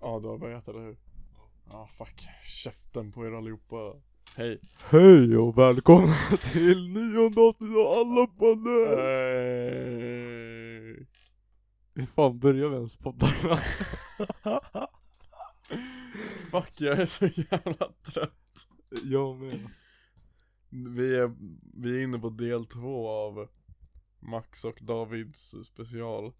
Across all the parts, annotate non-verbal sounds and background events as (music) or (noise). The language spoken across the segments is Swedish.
Ja du har börjat eller hur? Ja fuck, käften på er allihopa Hej Hej och välkomna (laughs) till nionde avsnittet av alla poddar! Hej Hur fan börjar vi ens poddarna? (laughs) Fuck jag är så jävla trött Jag med. Vi är, vi är inne på del två av Max och Davids special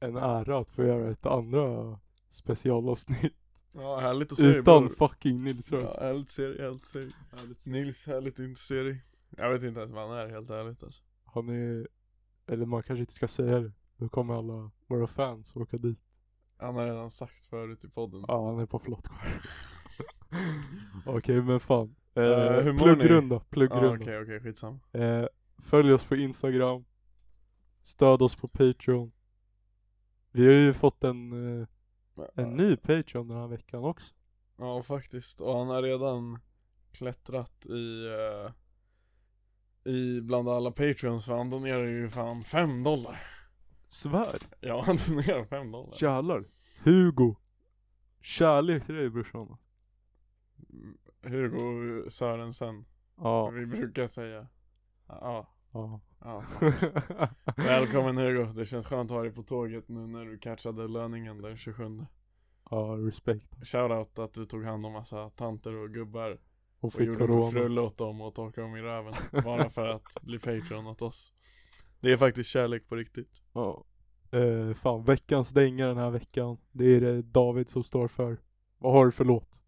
En ära att få göra ett andra specialavsnitt. Ja härligt att se dig Utan bror. fucking Nils Röjd. Ja härligt att se dig, härligt att se dig Nils, härligt att inte se dig Jag vet inte ens vad han är helt ärligt alltså Han är, eller man kanske inte ska säga det. Då kommer alla våra fans åka dit. Han har redan sagt förut i podden Ja, han är på flottkvar. (laughs) Okej men fan. Eh, Eh, hur mår pluggrunda, Ja pluggrunda. okej okej skitsamma Eh, följ oss på Instagram. Stöd oss på Patreon. Vi har ju fått en, eh, en ny Patreon den här veckan också. Ja faktiskt, och han har redan klättrat i eh, I bland alla patreons för han donerar ju fan 5 dollar Svär. Ja (laughs) han donerar 5 dollar Jävlar. Hugo. Kärlek till dig brorsan. Hugo Sörensen, Ja. vi brukar säga Ja, ja. Ja (laughs) Välkommen Hugo, det känns skönt att ha dig på tåget nu när du catchade löningen den 27 ja, respekt. Shoutout att du tog hand om massa tanter och gubbar Och och fick gjorde en corona. frulle åt dem och torkade dem i röven (laughs) Bara för att bli Patreon åt oss Det är faktiskt kärlek på riktigt Ja. Eh, fan, veckans dänga den här veckan. Det är det David som står för. Vad har du för låt?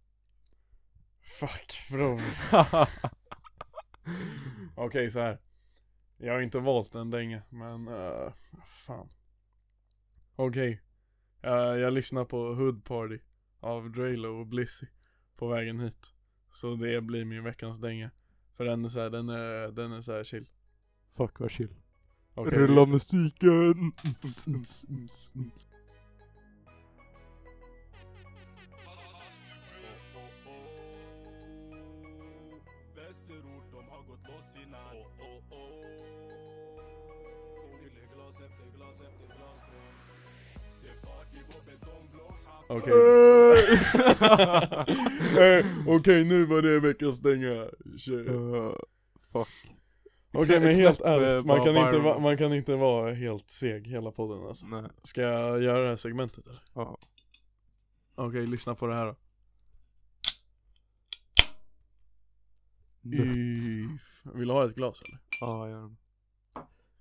Fuck bror (laughs) Okej så här. Jag har inte valt en dänga men uh, fan Okej Eh, Jag lyssnar på Hood Party av Draylo och Blissy på vägen hit Så det blir min veckans dänga För den är så här, den är, den är så här chill Fuck vad chill. Okej. Rulla musiken. Okej (laughs) Eh, Okej nu var det veckans Kör. Eh, fuck. Okej men helt ärligt, eh, man kan, inte va, man kan inte vara helt seg hela podden alltså Nej. Ska jag göra det här segmentet eller? Ja. Okej, lyssna på det här då. Vill du ha ett glas eller? Ja, gärna.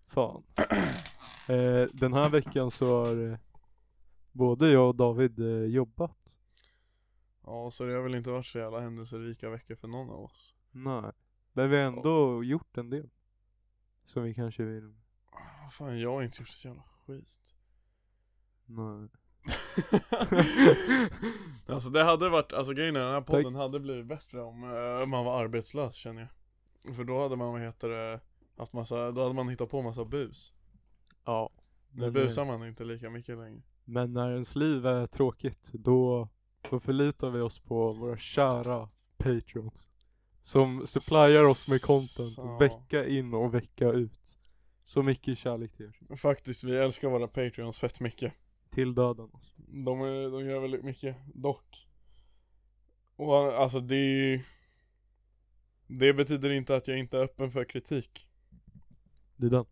Fan. (clears throat) Eh, den här veckan så har eh, både jag och David eh, jobbat. Ja, så det har väl inte varit så jävla händelserika veckor för någon av oss Nej. Men vi har ändå gjort en del. Som vi kanske vill. Ah, fan, jag har inte gjort så jävla skit Nej. (laughs) Alltså det hade varit, alltså grejen är den här podden hade blivit bättre om eh, man var arbetslös känner jag För då hade man, vad heter det, haft massa, då hade man hittat på massa bus Ja. Nu Men, busar man inte lika mycket längre Men när ens liv är tråkigt, då, då förlitar vi oss på våra kära patrons. Som supplyar oss med content Så. vecka in och vecka ut. Så mycket kärlek till er. Faktiskt, vi älskar våra patreons fett mycket Till döden. De, är, de gör väldigt mycket, dock Och alltså det är ju Det betyder inte att jag inte är öppen för kritik Det är den.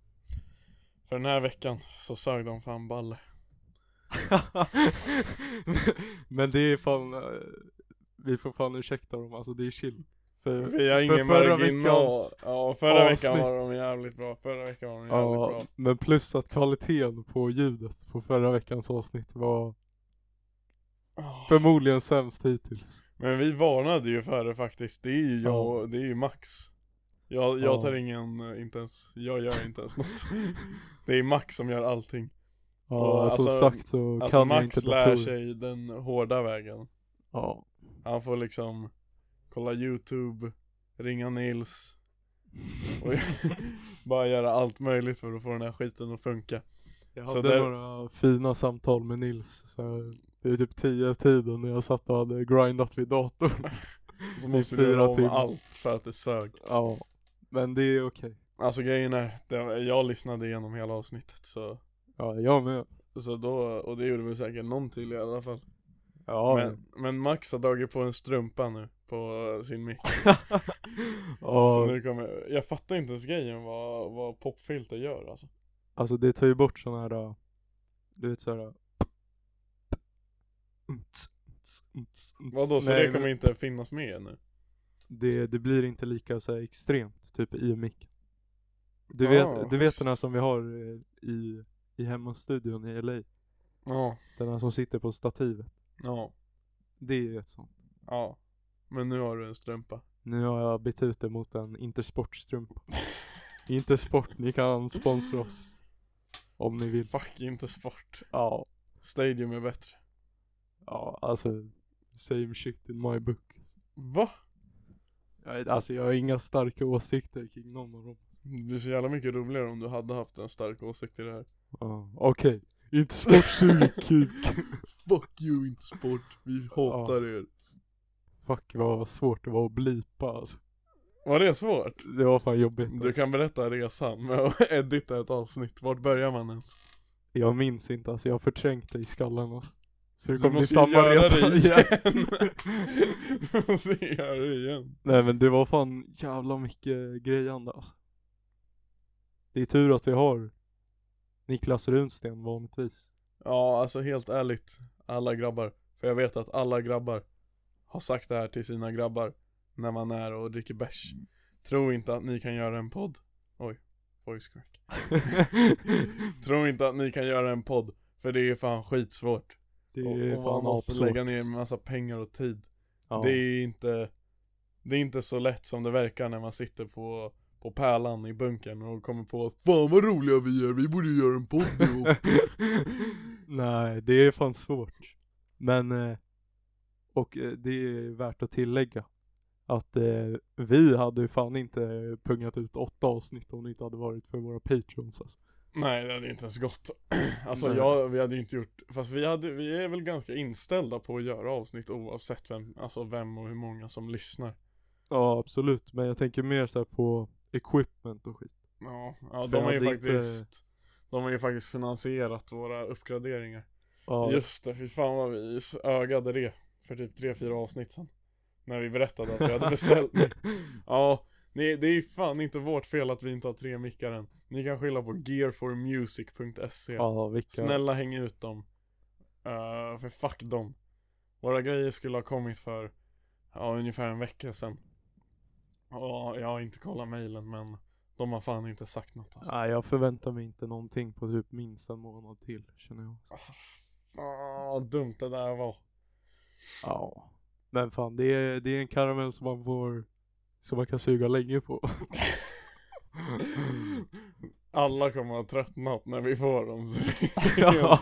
För den här veckan så sög de fan balle (laughs) Men det är fan, eh, vi får fan ursäkta dem, alltså det är chill. För, Vi har för ingen förra marginal veckans, Ja förra veckan avsnitt. var de jävligt bra, förra veckan var de jävligt ja, bra men plus att kvaliteten på ljudet på förra veckans avsnitt var Ah. förmodligen sämst hittills. Men vi varnade ju för det faktiskt, det är ju jag, och- det är ju Max Jag, jag Ja. tar ingen, eh, inte ens, jag gör inte ens något (laughs) Det är Max som gör allting Ja, Och som alltså- sagt så Alltså kan jag Max inte lär sig den hårda vägen Ja. Han får liksom kolla youtube, ringa Nils och (laughs) bara göra allt möjligt för att få den här skiten att funka Jag Så hade där- några fina samtal med Nils. Så här, det är typ tio tiden när jag satt och hade grindat vid datorn. (laughs) Så måste du göra om allt för att det sög ja. Men det är okej. Alltså grejen är, det, jag lyssnade igenom hela avsnittet så Ja, jag med. Så då, och det gjorde väl säkert någon till i alla fall Ja, men, men Max har dragit på en strumpa nu på sin mick. (laughs) Så ja nu kommer, jag fattar inte ens grejen vad, vad popfilter gör alltså. alltså det tar ju bort såna här, äh, du vet såhär Vadå, så Nej, det kommer inte finnas med nu? det, det blir inte lika så här extremt, typ i micken. Du vet, du vet den här som vi har eh, i, i hemmastudion i LA? Ja, Den här som sitter på stativet. ja, Det är ju ett sånt. ja. Men nu har du en strumpa. Nu har jag bytt ut det mot en Intersport-strumpa. Intersport, ni kan sponsra oss. Om ni vill. Fuck inte sport. Ja. Stadium är bättre. Ja, alltså same shit in my book. Va? Jag, alltså jag har inga starka åsikter kring någon av dem. Det blir så jävla mycket roligare om du hade haft en stark åsikt i det här. Ja, okej. Inte sport suger kuk. (laughs) Fuck you inte sport, vi hatar er. Fuck vad svårt det var att blipa alltså. Var det svårt? Det var fan jobbigt. Du Alltså. kan berätta resan med att (laughs) edita ett avsnitt, vart börjar man ens? Jag minns inte alltså, jag har förträngt det i skallen alltså. Så det kommer bli samma resa det igen. igen. (laughs) (laughs) du måste göra det igen. Nej men det var fan jävla mycket grejande alltså. Det är tur att vi har Niklas Runsten vanligtvis. Ja, alltså helt ärligt, alla grabbar. För jag vet att alla grabbar har sagt det här till sina grabbar när man är och dricker bärs. Tro inte att ni kan göra en podd. Oj, voice crack. (laughs) Tro inte att ni kan göra en podd, för det är fan skitsvårt. Det och, är och fan måste apsvårt. lägga ner en massa pengar och tid. Ja. Det är inte Det är inte så lätt som det verkar när man sitter på På pärlan i bunkern och kommer på att Fan vad roliga vi är, vi borde göra en podd ihop (laughs) Nej, det är fan svårt. Men, eh, och eh, det är värt att tillägga att eh, vi hade ju fan inte pungat ut åtta avsnitt om det inte hade varit för våra patrons alltså. Nej det hade inte ens gått (clears throat) Alltså Nej. jag, vi hade ju inte gjort Fast vi hade, vi är väl ganska inställda på att göra avsnitt oavsett vem Alltså vem och hur många som lyssnar Ja absolut, men jag tänker mer så här på equipment och skit. Ja, ja de har ju faktiskt De har ju faktiskt finansierat våra uppgraderingar Ja, Just det, fy fan vad vi ögade det För typ 3-4 avsnitt sen När vi berättade att vi hade beställt. (laughs) Ja, nej, det är fan inte vårt fel att vi inte har tre mickar än Ni kan skylla på gearformusic.se ja vilka. Snälla häng ut dem uh, För fuck dem Våra grejer skulle ha kommit för Ja, ungefär en vecka sedan Ja, jag har inte kollat mailen men De har fan inte sagt något alltså. Nej jag förväntar mig inte någonting på typ minst en månad till känner jag. Alltså, vad dumt det där var Ja. Men fan det är, det är en karamell som man får, som man kan suga länge på. Alla kommer ha tröttnat när vi får dem så (laughs) Ja.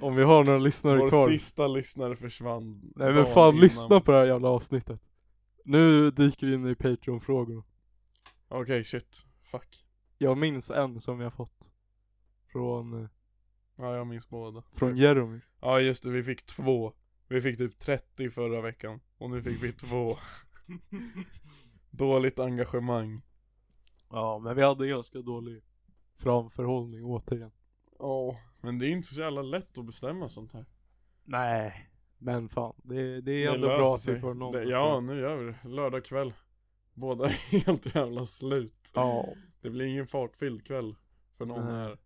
Om vi har några lyssnare Vår kvar. sista lyssnare försvann Nej men fan innan. lyssna på det här jävla avsnittet. Nu dyker vi in i Patreon-frågorna. Okej shit, fuck Jag minns en som vi har fått. Från, eh, Ja jag minns båda från Jeremy. Ja just det, vi fick två Vi fick typ 30 förra veckan Och nu fick vi två (laughs) Dåligt engagemang Ja men vi hade ganska dålig framförhållning återigen. Ja Men det är inte så jävla lätt att bestämma sånt här Nej. Men fan, det, det är Det ändå bra att vi får någon. det, Ja nu gör vi det, lördag kväll Båda är (laughs) helt jävla slut Ja. Det blir ingen fartfylld kväll För någon Nej. här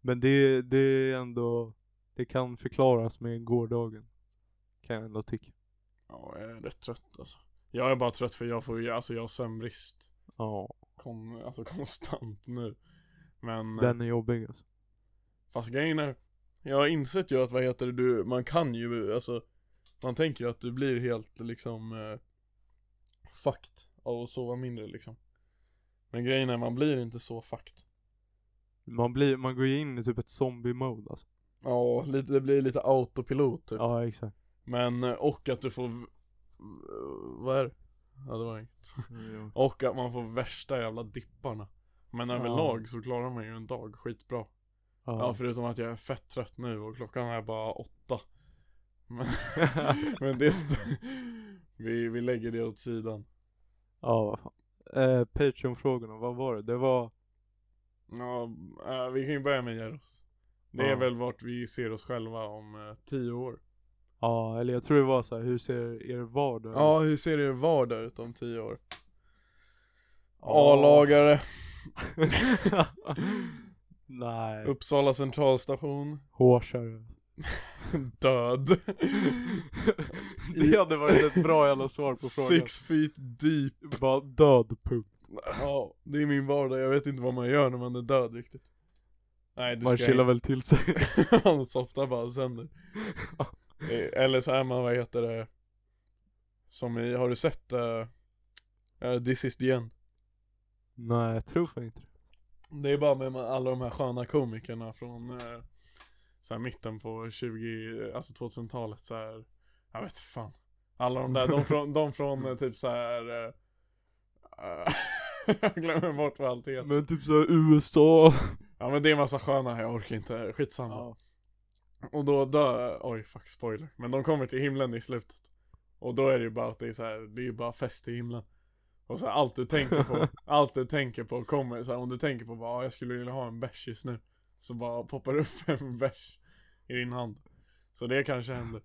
Men det, det är ändå, det kan förklaras med gårdagen. Kan jag ändå tycka. Ja jag är rätt trött alltså Jag är bara trött för jag får ju, alltså jag har sömnbrist Ja. Kon, Alltså (laughs) konstant nu Men Den är jobbig alltså. Fast grejen är Jag har insett ju att vad heter det du, man kan ju alltså Man tänker ju att du blir helt liksom eh, Fucked av att sova mindre liksom Men grejen är man blir inte så fucked Man blir, man går ju in i typ ett zombie-mode alltså. Ja, lite, det blir lite autopilot typ Ja exakt. Men, eh, och att du får Vad är det? Ja det var inget Och att man får värsta jävla dipparna Men Ja. överlag så klarar man ju en dag skitbra Ja Ja. förutom att jag är fett trött nu och klockan är bara åtta Men, (laughs) men det st- vi, vi lägger det åt sidan ja vad. Eh, Patreon-frågorna, vad var det? Det var, Ja, äh, vi kan ju börja med Jeros Det är Ja. väl vart vi ser oss själva om eh, tio år Ja, eller jag tror det var så här, hur ser er vardag ut? Ja, hur ser er vardag ut om tio år? A-lagare, (laughs) Nej, Uppsala centralstation, hårsare. (laughs) död. (laughs) det hade varit ett bra jävla svar på frågan. Six feet deep. Bara död punkt. Ja, det är min vardag. Jag vet inte vad man gör när man är död riktigt. Nej, du Man ska chillar väl till sig. Man softar bara sönder. Eh, Eller så är man, vad heter det? Som i, har du sett uh, This is the end? Nej, jag tror fan inte det. Det är bara med alla de här sköna komikerna från uh, så här mitten på 20, alltså 2000-talet så här. Jag vet fan. Alla de där, de (laughs) från, de från typ så här. (laughs) jag glömmer bort vad allt heter. Men typ såhär USA. Ja men det är en massa sköna, jag orkar inte, skitsamma. Ja. Och då dör, oj fuck spoiler. Men de kommer till himlen i slutet. Och då är det ju bara att det är så här, det är ju bara fest i himlen. Och så här, allt du tänker på, (laughs) allt du tänker på kommer så här, om du tänker på bara, "Ah, jag skulle vilja ha en bärs just nu. Så bara poppar upp (laughs) en bärs i din hand. Så det kanske händer.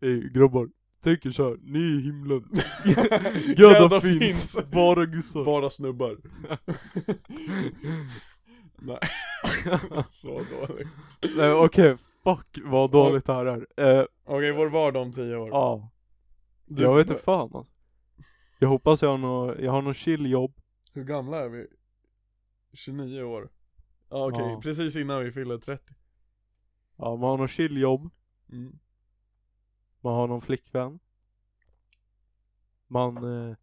Ey grabbar, tänk er såhär, ni är i himlen. (laughs) Göda finns. finns, bara gussar. Bara snubbar. Nej, så dåligt. Nej okej, fuck vad dåligt det här är. Eh, Okej, vår vardag om tio år. ja, Du- jag vet inte fan alltså. Jag hoppas jag har nå, jag har något chill jobb. Hur gamla är vi? 29 år. Ja okej, Ja. precis innan vi fyller 30. Ja, man har något chill jobb. Mm. Man har någon flickvän. Man eh,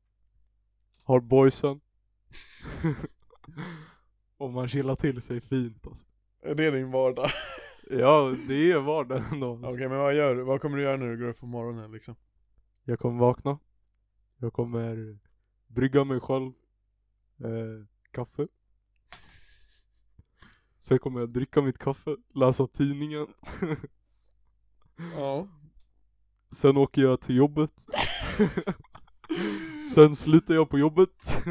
har boysen. (laughs) Och man chillar till sig fint alltså. Är det din vardag? Ja, det är vardagen ändå. Okej men vad gör du? Vad kommer du göra när du går upp på morgonen liksom? Jag kommer vakna. Jag kommer brygga mig själv eh, kaffe. Sen kommer jag dricka mitt kaffe, läsa tidningen. (laughs) Ja. Sen åker jag till jobbet. (laughs) sen slutar jag på jobbet.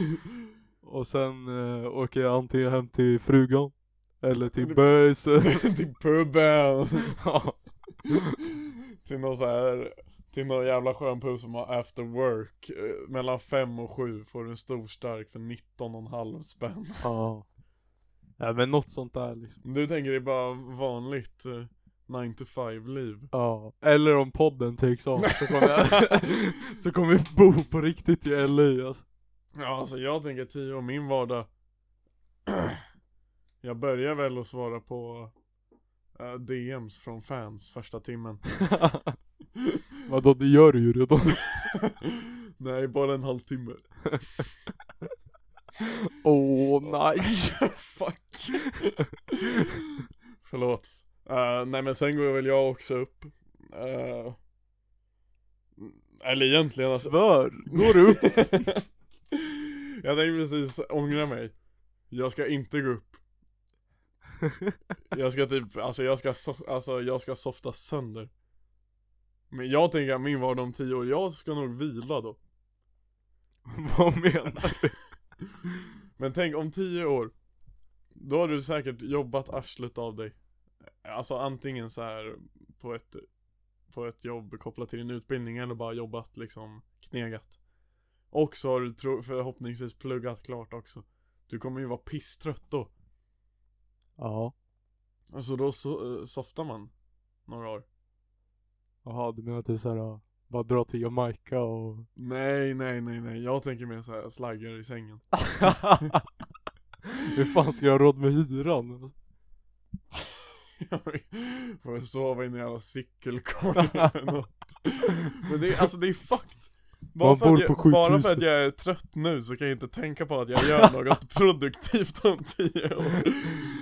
(laughs) Och sen eh, åker jag antingen hem till frugan. Eller till (laughs) böjsen. (laughs) till puben. (laughs) Ja. till någon så här till någon jävla skön pub som har after work. Eh, Mellan 5 och 7 får du en stor stark för 19,5 spänn. ja. Ja men något sånt där liksom. Du tänker är bara vanligt eh, 9 to 5 liv. Ja, eller om podden takes off så kommer jag, så kommer vi bo på riktigt i LA alltså. Ja alltså jag tänker 10 år, min vardag (clears throat) Jag börjar väl att svara på eh, DMs från fans första timmen. (laughs) Vadå, det gör du ju redan. (laughs) Nej bara en halvtimme. (laughs) Åh nej. Fuck. Förlåt. Eh, Nej men sen går väl jag också upp. Eh, Eller egentligen alltså Svör, går du upp? Jag tänkte precis ångra mig. Jag ska inte gå upp (laughs) Jag ska typ, alltså jag ska, so- alltså jag ska softa sönder. Men jag tänker att min vardag om tio år, jag ska nog vila då. (laughs) Vad menar du? (laughs) Men tänk om tio år Då har du säkert jobbat arslet av dig. Alltså antingen så här på ett På ett jobb kopplat till din utbildning eller bara jobbat liksom knegat. Och så har du förhoppningsvis pluggat klart också. Du kommer ju vara pisstrött då Ja. Alltså då so- eh, softar man Några år. Jaha, du menar typ såhär, bara dra till Jamaica och... Nej nej nej nej, jag tänker mer såhär slaggar i sängen. (laughs) Hur fan ska jag ha råd med hyran? (laughs) Får jag sova i en jävla cykelkorg eller något. Men det är, alltså det är fucked bara för, jag, bara för att jag är trött nu så kan jag inte tänka på att jag gör (laughs) något produktivt om tio år.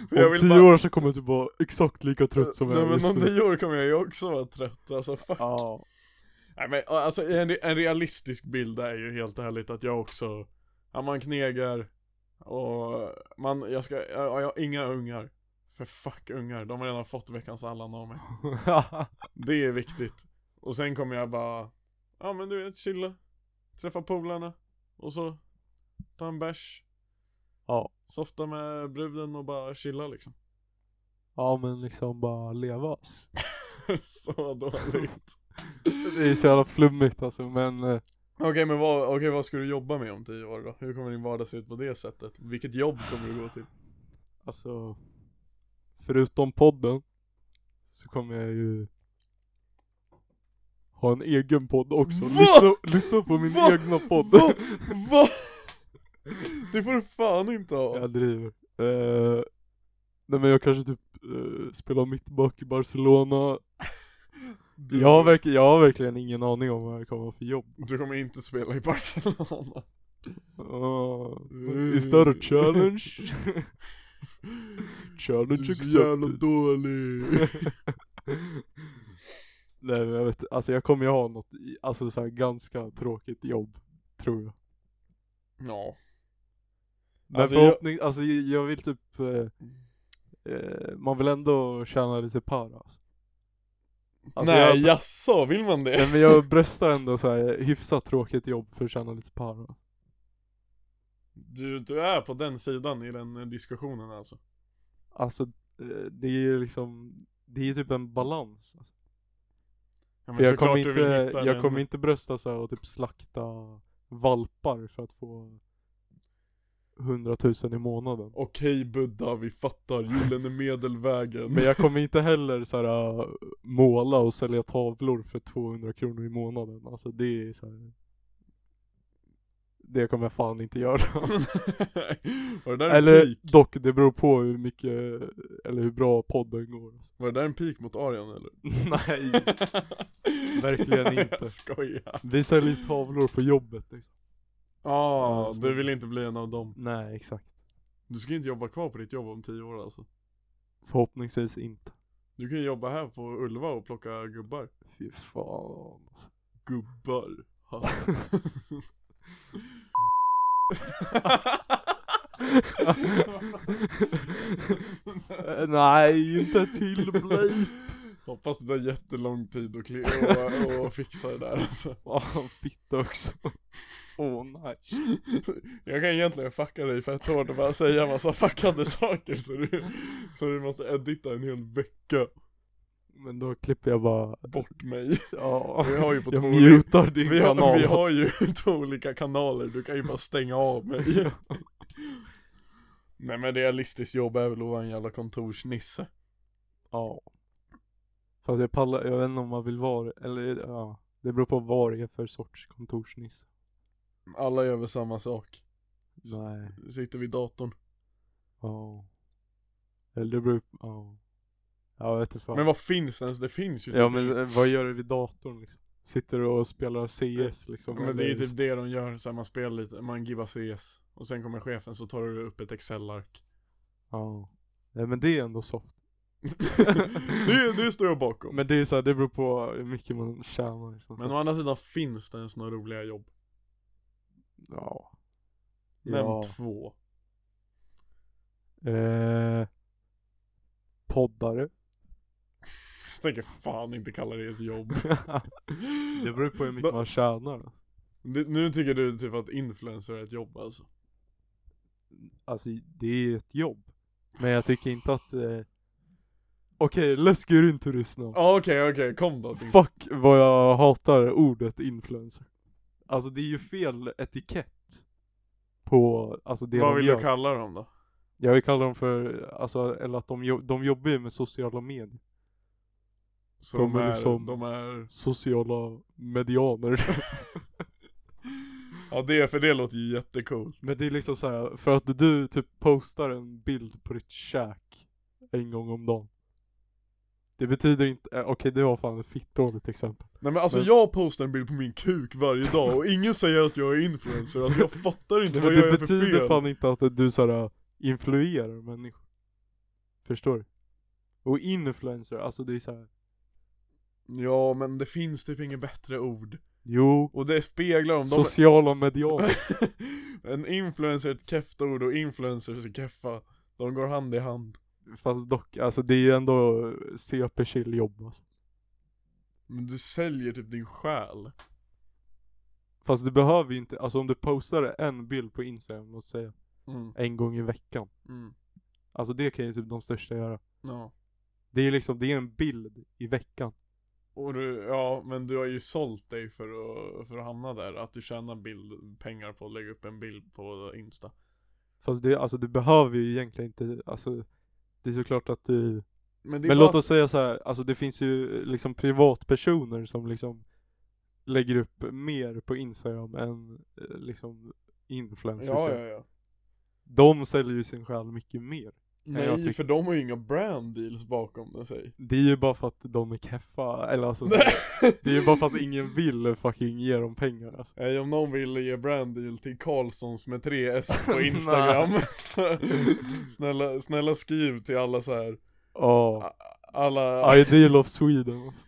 För jag Om tio bara- år så kommer jag typ vara exakt lika trött som jag Nej är men just om tio år kommer jag ju också vara trött, alltså fuck. Ja. Nej men alltså en, en realistisk bild är ju helt ärligt att jag också Ja man knegar Och man, jag ska, jag, jag har inga ungar. För fuck ungar, de har redan fått veckans Allan av mig. (laughs) Det är viktigt. Och sen kommer jag bara Ja men du vet, chilla Träffa polarna Och så Ta en bärs ja. Softa med bruden och bara chilla liksom Ja men liksom bara leva. (laughs) så dåligt. (laughs) Det är så jävla flummigt alltså men eh, Okej men vad, okej, vad ska du jobba med om tio år då? Hur kommer din vardag se ut på det sättet? Vilket jobb kommer du gå till? alltså Förutom podden Så kommer jag ju Ha en egen podd också, lyssna, lyssna på min Va? egna podd Va? (laughs) Va? Det får du fan inte ha! Jag driver eh, Nej men jag kanske typ eh, spelar mittback i Barcelona Du, jag, har jag har verkligen ingen aning om vad jag kommer ha för jobb du kommer inte spela i Barcelona uh, Is that a challenge? (laughs) challenge Du är så jävla accepted dålig (laughs) Nej men jag vet alltså jag kommer ju ha något, alltså så här ganska tråkigt jobb, tror jag. Ja Men Alltså, jag- förhoppning, alltså jag, jag vill typ, eh, eh, man vill ändå tjäna lite par alltså. Alltså, Nej jag, jaså, vill man det? Nej men jag bröstar ändå så här hyfsat tråkigt jobb för att tjäna lite par. alltså. Du, du är på den sidan i den eh, diskussionen alltså Alltså eh, det är ju liksom, det är ju typ en balans. Alltså. Ja, För jag kommer inte, jag den- kommer inte brösta så här och typ slakta valpar för att få 100 000 i månaden. Okej Buddha, vi fattar, gyllene medelvägen Men jag kommer inte heller så här, äh, måla och sälja tavlor för 200 kronor i månaden. Alltså det är så här. Det kommer jag fan inte göra. (laughs) Var det där en eller pik? dock, det beror på hur mycket, eller hur bra podden går. Alltså. Var det där en pik mot Arian eller? (laughs) Nej, (laughs) verkligen inte. Jag skojar Vi säljer tavlor på jobbet liksom. Ah, Ja, du vill inte bli en av dem Nej, exakt. Du ska inte jobba kvar på ditt jobb om tio år alltså Förhoppningsvis inte. Du kan ju jobba här på Ulva och plocka gubbar Fy fan. Gubbar Ha. Eh, (laughs) Nej, inte till Blake. Hoppas det tar jättelång tid att kli- och, och fixa det där alltså Fan, fitta också. Åh nej. Jag kan egentligen fucka dig fett hårt och bara säga massa fuckade saker så du, så du måste edita en hel vecka Men då klipper jag bara, bort mig ja. (laughs) Vi har ju på jag två olika- mutar din vi har, kanal. vi har ju (laughs) två olika kanaler, du kan ju bara stänga av mig (laughs) Nej men realistiskt jobb är väl att vara en jävla kontorsnisse Ja. Fast jag pallar, jag vet inte om man vill vara, eller ja. Det beror på vad det är för sorts kontorsnisse. Alla gör väl samma sak Nej. Sitter vid datorn Ja. Eller det beror ja. Ja, jag vet inte fan. Men vad finns ens? Det finns ju ja typ men eh, vad gör du vid datorn liksom? Sitter du och spelar CS liksom? Men det är ju typ det de gör, så här, man spelar lite, man givar CS Och sen kommer chefen så tar du upp ett excel-ark Ja. Nej men det är ändå soft. (laughs) det, det står jag bakom Men det är så här, det beror på hur mycket man tjänar liksom. Men å andra sidan finns det ens några roliga jobb Ja. Nämn Ja. två Eh, poddare. Jag tänker fan inte kalla det ett jobb (laughs) det beror på hur mycket man tjänar. det, Nu tycker du typ att influencer är ett jobb alltså Alltså det är ett jobb. Men jag tycker inte att eh... Okej, let's get into this now. Ja okej okej, kom då Fuck vad jag hatar ordet influencer. Alltså det är ju fel etikett på, alltså det Vad de vill gör. du kalla dem då? Jag vill kalla dem för, alltså, eller att de, jo- de jobbar ju med sociala medier. Så De de, är liksom- de är, Sociala medianer. (laughs) ja det, för det låter ju jättecoolt Men det är liksom så här, för att du typ postar en bild på ditt käk en gång om dagen. Det betyder inte, eh, okej det var fan ett fitt dåligt exempel. Nej men alltså Men- jag postar en bild på min kuk varje dag och ingen säger att jag är influencer, alltså jag fattar inte Nej, vad jag det är för betyder fel fan inte att du såhär influerar människor. Förstår du? Och influencer, alltså det är så här. Ja men det finns typ inget bättre ord Jo, Och det speglar dem, de sociala medianer. (laughs) En influencer är ett kefft ord och influencers är keffa De går hand i hand Fast dock, alltså det är ju ändå CP chill jobb alltså. Men du säljer typ din själ Fast du behöver ju inte, alltså om du postar en bild på Instagram, låt säga, mm. en gång i veckan. Mm. Alltså det kan ju typ de största göra. Ja Det är liksom, det är en bild i veckan. Och du, ja men du har ju sålt dig för att, för att hamna där, att du tjänar bild, pengar på att lägga upp en bild på Insta Fast det, alltså du behöver ju egentligen inte, alltså det är såklart att du Men, Men låt oss säga så här, alltså det finns ju liksom privatpersoner som liksom lägger upp mer på Instagram än eh, liksom influencers. Ja ja ja De säljer ju sin själ mycket mer. Nej tycker- för de har ju inga brand deals bakom sig Det är ju bara för att de är keffa, eller alltså så, Det är ju bara för att ingen vill fucking ge dem pengar alltså. Nej om någon vill ge brand deal till Karlssons med 3 S (laughs) på Instagram snälla, snälla skriv till alla så här. Ja, alla, Ideal of Sweden alltså.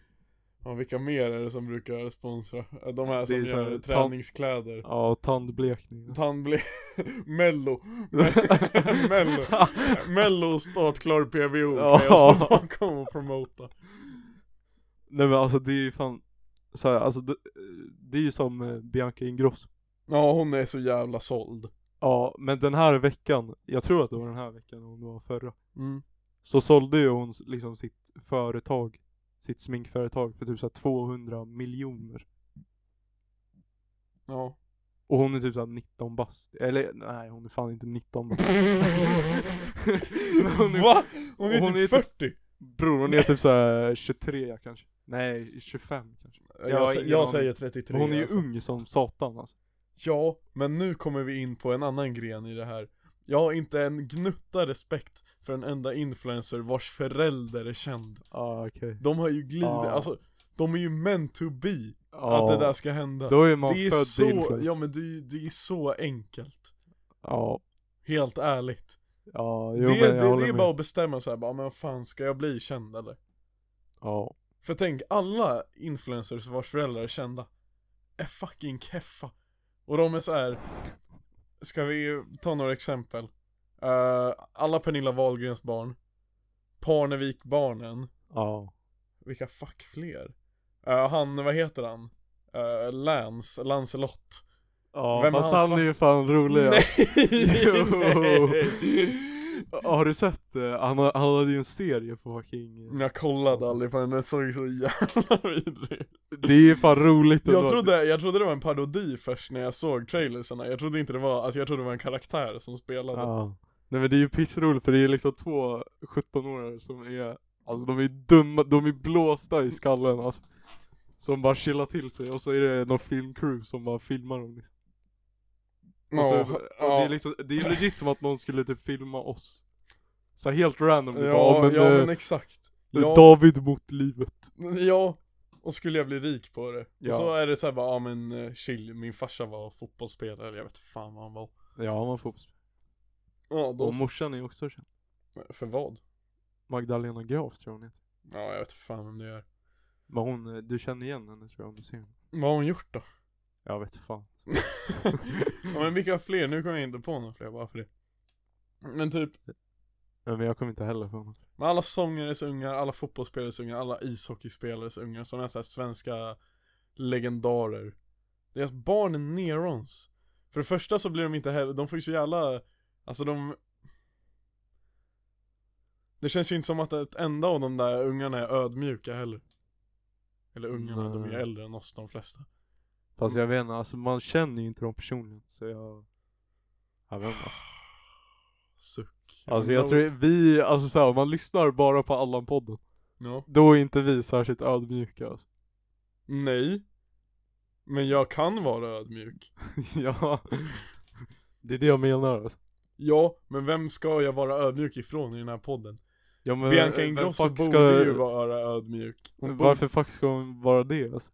Ja, vilka mer är det som brukar sponsra? De här som här, gör tan- träningskläder. Ja, tandblekning. Tandble... (laughs) Mello. (laughs) Mello. (laughs) Mello startklar PVO Ja. kan jag stå bakom och promota. Nej men alltså det är ju fan så här, alltså det, det är ju som eh, Bianca Ingrosso. Ja hon är så jävla såld. Ja, men den här veckan, jag tror att det var den här veckan om det var förra. Mm. Så sålde ju hon liksom sitt företag Sitt sminkföretag för typ så här 200 miljoner Ja Och hon är typ såhär 19 bast Eller nej hon är fan inte 19 bast (laughs) Men hon är, Va? Hon är hon typ är typ- 40? Bror hon är typ såhär 23 kanske Nej 25 kanske Jag, Jag jag aning. säger 33 Och Hon är ju alltså. ung som satan alltså Ja, men nu kommer vi in på en annan gren i det här Jag har inte en gnutta respekt för en enda influencer vars förälder är känd. Ah, okej. De har ju glidit, Ja. alltså De är ju meant to be Ja, att det där ska hända. Då är man Det är född så, influencer. Ja men det är, det är så enkelt. Ja, Helt ärligt. Ja Det, jo, det, men jag det, håller är med. bara att bestämma sig bara, men fan ska jag bli känd eller? Ja, För tänk, alla influencers vars föräldrar är kända Är fucking keffa. Och de är så här. Ska vi ta några exempel? Eh, alla Pernilla Wahlgrens barn Parnevik-barnen ja Vilka fuck fler? Eh, han, vad heter han? Uh, Lance, Lancelot Ja Vem fast han är ju fan rolig. (laughs) Jo. Nej. (laughs) Har du sett, eh, han, har- han hade ju en serie på fucking Jag kollade aldrig på den, den såg så jävla vidrig. Det är ju fan roligt Jag trodde, jag trodde det var en parodi först när jag såg trailersarna, jag trodde inte det var, alltså jag trodde det var en karaktär som spelade Ja. Nej men det är ju pissroligt för det är liksom två 17-åringar som är, alltså de är dumma, de är blåsta i skallen alltså. Som bara chillar till sig och så är det någon filmcrew som bara filmar dem liksom. Och, så, Ja, och det är liksom, det är legit som att någon skulle typ filma oss. Så här helt random, ja, bara, men, ja eh, men exakt ja, David mot livet. (laughs) ja, och skulle jag bli rik på det Ja. Och så är det så här bara, ja men eh, chill, min farsa var fotbollsspelare, eller jag vet fan vad han var Ja man får Ja, då Och morsan är också känd. För vad? Magdalena Graf tror hon heter. Ja jag vet fan vem det är Men hon, eh, du känner igen henne tror jag om du ser henne. Vad har hon gjort då? Jag vet fan. (laughs) ja men vilka fler? Nu kommer jag inte på några fler bara för det Men typ, Ja, Men jag kommer inte heller på henne. Men alla sångares ungar, alla fotbollsspelares ungar, alla ishockeyspelares ungar som är så här svenska legendarer Deras barn är nerons För det första så blir de inte heller, de får ju så jävla Alltså de Det känns ju inte som att ett enda av de där ungarna är ödmjuka heller Eller ungarna, de är Nej. äldre än oss de flesta Fast jag vet inte, alltså man känner ju inte dem personligen så jag Jag vet inte alltså. (sighs) Suck alltså jag tror vi, alltså så här, om man lyssnar bara på Allan-podden Ja Då är inte vi särskilt ödmjuka alltså. Nej Men jag kan vara ödmjuk (laughs) Ja Det är det jag menar alltså. Ja, men vem ska jag vara ödmjuk ifrån i den här podden? ja, men, Bianca Ingrosso fuck borde ju vara ödmjuk Hon borde- Varför fuck ska hon vara det alltså?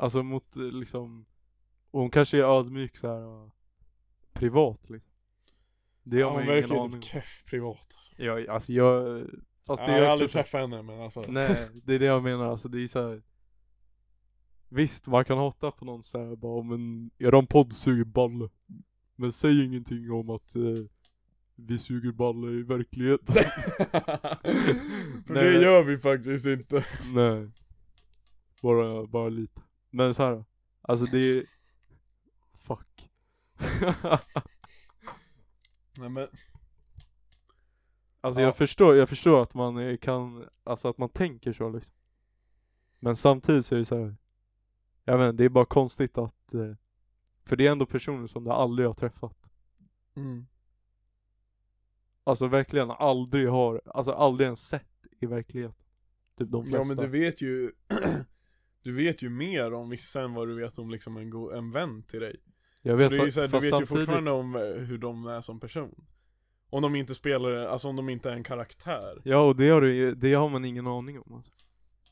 Alltså mot eh, liksom och Hon kanske är ödmjuk så här uh, privat liksom. Det ja, har man Hon ju verkar ingen ju aning typ om. keff privat alltså. Ja, alltså jag Fast ja, det Jag har är aldrig också träffat henne men alltså. Nej, det är det jag menar, alltså det är så här. Visst, man kan hata på någon såhär bara men eran podd suger balle Men säg ingenting om att eh, vi suger balle i verkligheten. (laughs) För Nej, det gör vi faktiskt inte. Nej. Bara, bara lite Men så här, alltså det är Fuck Nej men Alltså Ja. jag förstår, jag förstår att man kan, alltså att man tänker så liksom. Men samtidigt så är det så här. jag vet inte, det är bara konstigt att, eh, för det är ändå personer som du aldrig har träffat. Mm. Alltså verkligen aldrig har, alltså aldrig ens sett i verkligheten. Typ de Ja flesta. men du vet ju (clears throat) Du vet ju mer om vissa än vad du vet om liksom en, go- en vän till dig jag Så vet, det är ju fa- så här, Du vet ju samtidigt, fortfarande om eh, hur de är som person Om de inte spelar, alltså om de inte är en karaktär Ja och det har, du, ju- det har man ingen aning om alltså.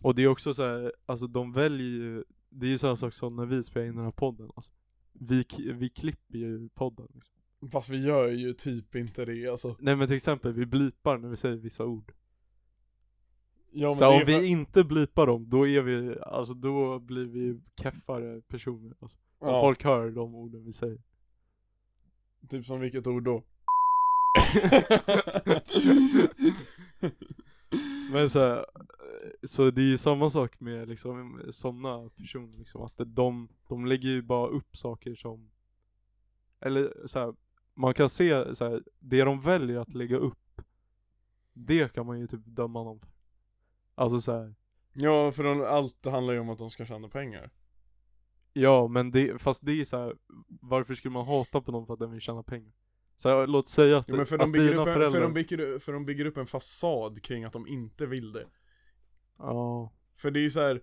Och det är också så här, alltså de väljer ju, det är ju samma sak som när vi spelar in den här podden alltså. vi, vi klipper ju podden liksom. Fast vi gör ju typ inte det alltså Nej men till exempel, vi blipar när vi säger vissa ord. Ja Så om för- vi inte blipar dem, då är vi, alltså då blir vi keffare personer alltså. Om ja, folk hör de orden vi säger. Typ som vilket ord då? (laughs) Men så, här, så det är ju samma sak med liksom sådana personer liksom, att de, de lägger ju bara upp saker som Eller så här, man kan se så här, det de väljer att lägga upp Det kan man ju typ döma dem för Alltså så här, Ja för de, allt handlar ju om att de ska tjäna pengar Ja men det, fast det är så här, varför skulle man hata på någon för att den vill tjäna pengar? Så här, låt säga att, Jo men för de, bygger upp en, föräldrar för, de bygger, för de bygger upp en fasad kring att de inte vill det Ja, För det är ju så här.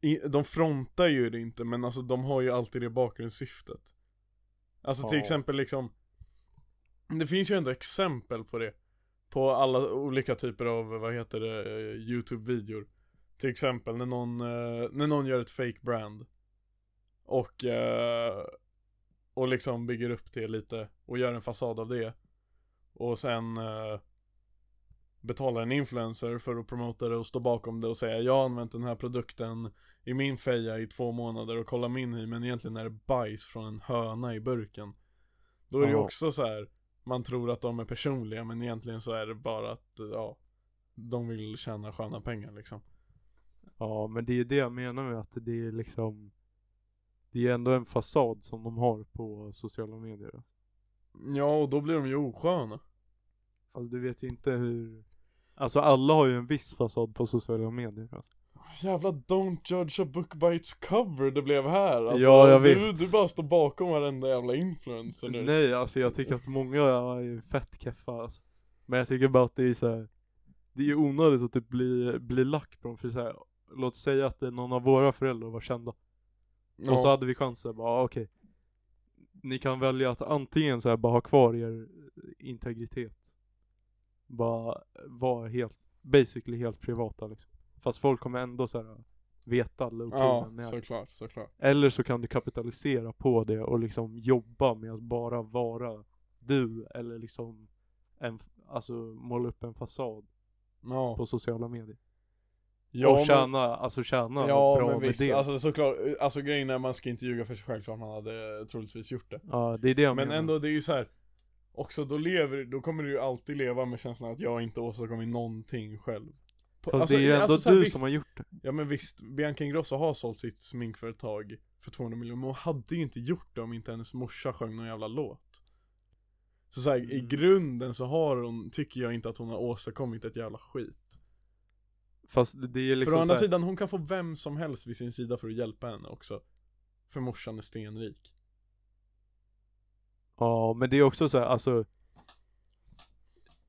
i- De frontar ju det inte men alltså de har ju alltid det bakgrundssyftet Alltså till Ja. exempel liksom Det finns ju ändå exempel på det På alla olika typer av, vad heter det, eh, YouTube-videor Till exempel när någon, eh, när någon gör ett fake brand Och, eh, och liksom bygger upp det lite och gör en fasad av det Och sen betalar en influencer för att promota det och stå bakom det och säga jag har använt den här produkten i min feja i två månader och kolla min hy men egentligen är det bajs från en höna i burken. Då är det ju också så här. Man tror att de är personliga men egentligen så är det bara att, ja, de vill tjäna sköna pengar liksom. ja men det är det jag menar med att det är liksom Det är ändå en fasad som de har på sociala medier Ja och då blir de ju osköna. Fast du vet ju inte hur Alltså alla har ju en viss fasad på sociala medier alltså. Jävla don't judge a book by its cover det blev här alltså, Ja, jag du, vet. du bara står bakom varenda jävla influencer nu. Nej alltså jag tycker att många är fett keffa alltså. Men jag tycker bara att det är så här. Det är onödigt att typ bli, bli lack på dem för så här, Låt säga att någon av våra föräldrar var kända Ja. Och så hade vi chansen bara, ah, okej Ni kan välja att antingen så här, bara ha kvar er integritet Bara vara helt, basically helt privata liksom Fast folk kommer ändå så här veta low Ja, vem ni är. såklart, såklart. Eller så kan du kapitalisera på det och liksom jobba med att bara vara du eller liksom en, alltså måla upp en fasad Ja. på sociala medier. Ja, och men- tjäna, alltså tjäna Ja bra men med visst, det. alltså såklart, alltså grejen är man ska inte ljuga för sig själv att man hade troligtvis gjort det ja det är det jag Men menar. ändå det är ju så här. Också då lever, då kommer du ju alltid leva med känslan att jag inte åstadkommit någonting själv På- Fast alltså, det är ju ändå alltså du visst, som har gjort det. Ja men visst, Bianca Ingrosso har sålt sitt sminkföretag för 200 miljoner Men hon hade ju inte gjort det om inte hennes morsa sjöng någon jävla låt Så, så här, i Mm. grunden så har hon, tycker jag inte att hon har åstadkommit ett jävla skit Fast det är För liksom å andra så här, sidan, hon kan få vem som helst vid sin sida för att hjälpa henne också För morsan är stenrik Ja men det är också så här, alltså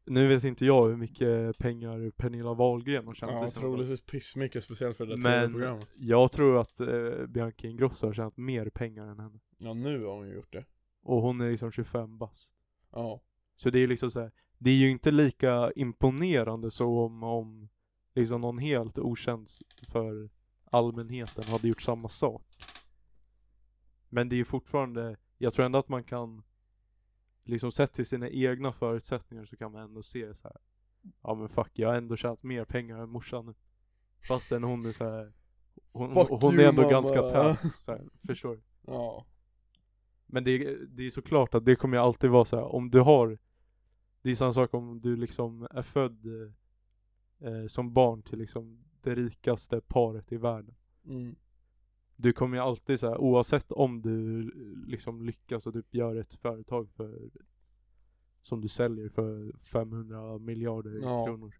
Nu vet inte jag hur mycket pengar Pernilla Wahlgren har tjänat Ja, troligtvis pissmycket speciellt för det där Men tv-programmet jag tror att eh, Bianca Ingrosso har tjänat mer pengar än henne. Ja nu har hon ju gjort det Och hon är liksom 25 bast. Ja Så det är liksom så här, det är ju inte lika imponerande som om liksom någon helt okänd för allmänheten hade gjort samma sak. Men det är ju fortfarande, jag tror ändå att man kan liksom sett till sina egna förutsättningar så kan man ändå se så här. Ja men fuck, jag har ändå tjänat mer pengar än morsan. Fastän hon är så här. Hon, Fuck hon you, är ändå mamma. ganska tät, (laughs) förstår du? Ja Men det, är- det är såklart att det kommer ju alltid vara så här. om du har Det är samma sak om du liksom är född eh, som barn till liksom det rikaste paret i världen. mm. Du kommer ju alltid så här, oavsett om du liksom lyckas och typ gör ett företag för som du säljer för 500 miljarder Ja. kronor.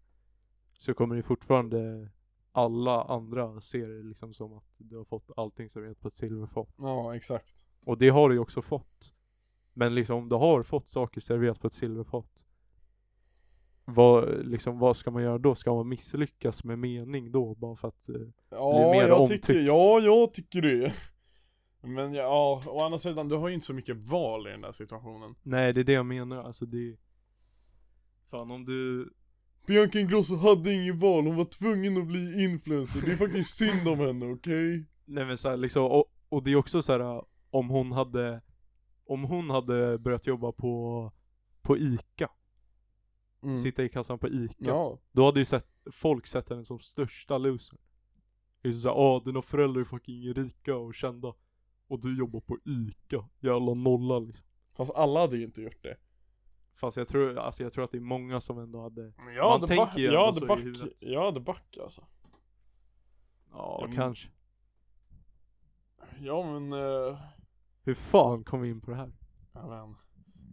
Så kommer det fortfarande alla andra se det liksom som att du har fått allting serverat på ett silverfat. Ja, exakt. Och det har du ju också fått. Men liksom om du har fått saker serverat på ett silverfat. Vad, liksom, vad ska man göra då? Ska man misslyckas med mening då? Bara för att... Eh, Ja, mer jag omtyckt. tycker, ja, jag tycker det. Men ja, å andra sidan, du har ju inte så mycket val i den där situationen. nej det är det jag menar. Alltså det... Fan om du... Bianca Ingrosso hade ingen val, hon var tvungen att bli influencer. Det är faktiskt (laughs) synd om henne, okej? Nej men så här, liksom, och, och det är också så här om hon hade... Om hon hade börjat jobba på... På ICA. Mm. Sitta i kassan på ICA. Ja, Då hade ju sett, folk sett henne som största loser. Det är så såhär, ah dina föräldrar är fucking rika och kända. Och du jobbar på ICA, jävla nolla liksom. fast alla hade ju inte gjort det. Fast jag tror, alltså jag tror att det är många som ändå hade, Men jag Man hade tänker ju jag hade back, jag hade back alltså. ja Ja, men- kanske. Ja men, uh, Hur fan kom vi in på det här? jag vet inte.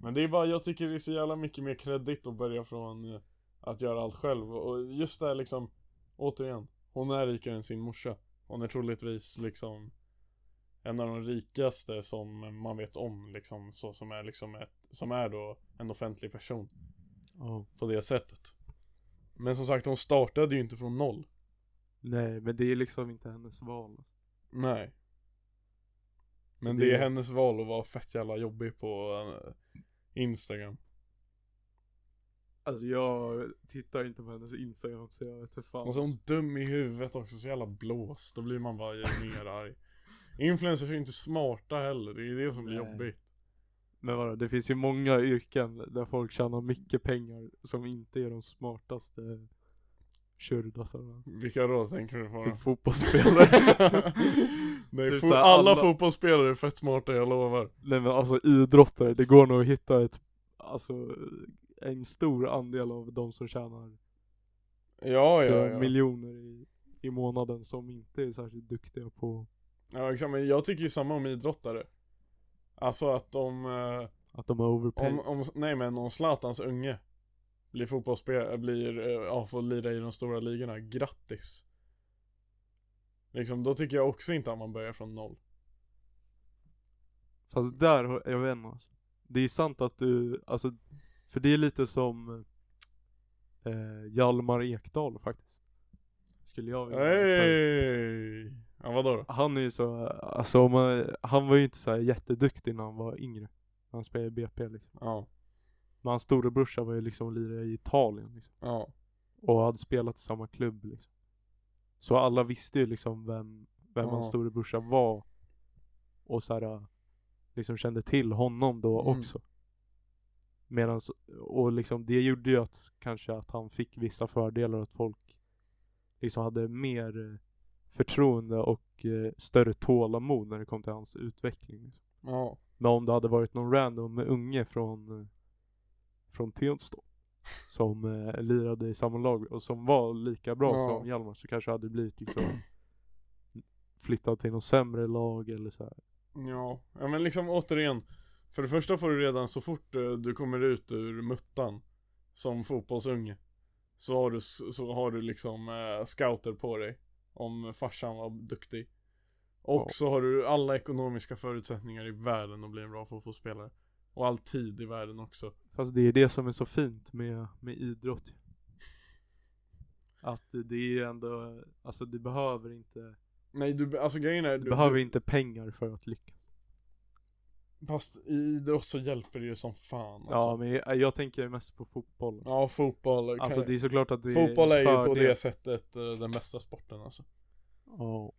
Men det är bara, jag tycker det är så jävla mycket mer kredit att börja från eh, att göra allt själv. Och just det här liksom, återigen, hon är rikare än sin morsa. Hon är troligtvis liksom en av de rikaste som man vet om liksom, så som är liksom ett, som är då en offentlig person Ja. på det sättet. Men som sagt, hon startade ju inte från noll. Nej men det är liksom inte hennes val. Nej. Men det är hennes val att vara fett jävla jobbig på eh, Instagram. Alltså jag tittar inte på hennes instagram så jag vet inte fan. Och så är hon dum i huvudet också, så jävla blåst. Då blir man bara mer arg. (laughs) Influencers är ju inte smarta heller, det är det som blir Nej. jobbigt. Men vadå, det finns ju många yrken där folk tjänar mycket pengar som inte är de smartaste tjurdasarna. Vilka då tänker du på? Typ fotbollsspelare. (laughs) Nej, Typ fo- alla, alla- fotbollsspelare är fett smarta, jag lovar. Nej men alltså idrottare, det går nog att hitta ett, alltså en stor andel av de som tjänar Ja, ja, ja. miljoner i, i månaden som inte är särskilt duktiga på Ja, exakt, men jag tycker ju samma om idrottare. Alltså att de, eh, att de är overpaid. om, om, nej men om Zlatans unge blir fotbollsspelare, blir, eh, ja, får lira i de stora ligorna, grattis. Liksom, då tycker jag också inte att man börjar från noll. Fast där, jag vet inte alltså. Det är sant att du, alltså, för det är lite som eh, Hjalmar Ekdal faktiskt. Skulle jag vilja. Hej! Ja vadå då? Han är ju så, alltså man, han var ju inte så här jätteduktig när han var yngre. När han spelade i BP liksom. Ja, Men hans storebrorsa var ju liksom lirare i Italien liksom. ja, Och hade spelat i samma klubb liksom. Så alla visste ju liksom vem, vem Ja. hans storebrorsa var. Och så här, liksom kände till honom då Mm. också. Medan, och liksom det gjorde ju att kanske att han fick vissa fördelar att folk liksom hade mer eh, förtroende och eh, större tålamod när det kom till hans utveckling. Liksom. ja. Men om det hade varit någon random unge från, från Tensta som eh, lirade i samma lag och som var lika bra Ja. som Hjalmar så kanske hade blivit liksom flyttad till något sämre lag eller så här. Ja, ja men liksom återigen För det första får du redan så fort eh, du kommer ut ur muttan Som fotbollsunge Så har du, så har du liksom eh, scouter på dig Om farsan var duktig Och Ja. så har du alla ekonomiska förutsättningar i världen att bli en bra fotbollsspelare Och all tid i världen också Fast det är det som är så fint med, med idrott. Att det är ju ändå, alltså du behöver inte, Nej du, alltså grejen är du behöver inte pengar för att lyckas. Fast i idrott så hjälper det ju som fan alltså. Ja men jag, jag tänker mest på fotboll. Ja fotboll Alltså det är såklart att det Fotboll är ju på fördel. det sättet eh, den bästa sporten alltså Ja.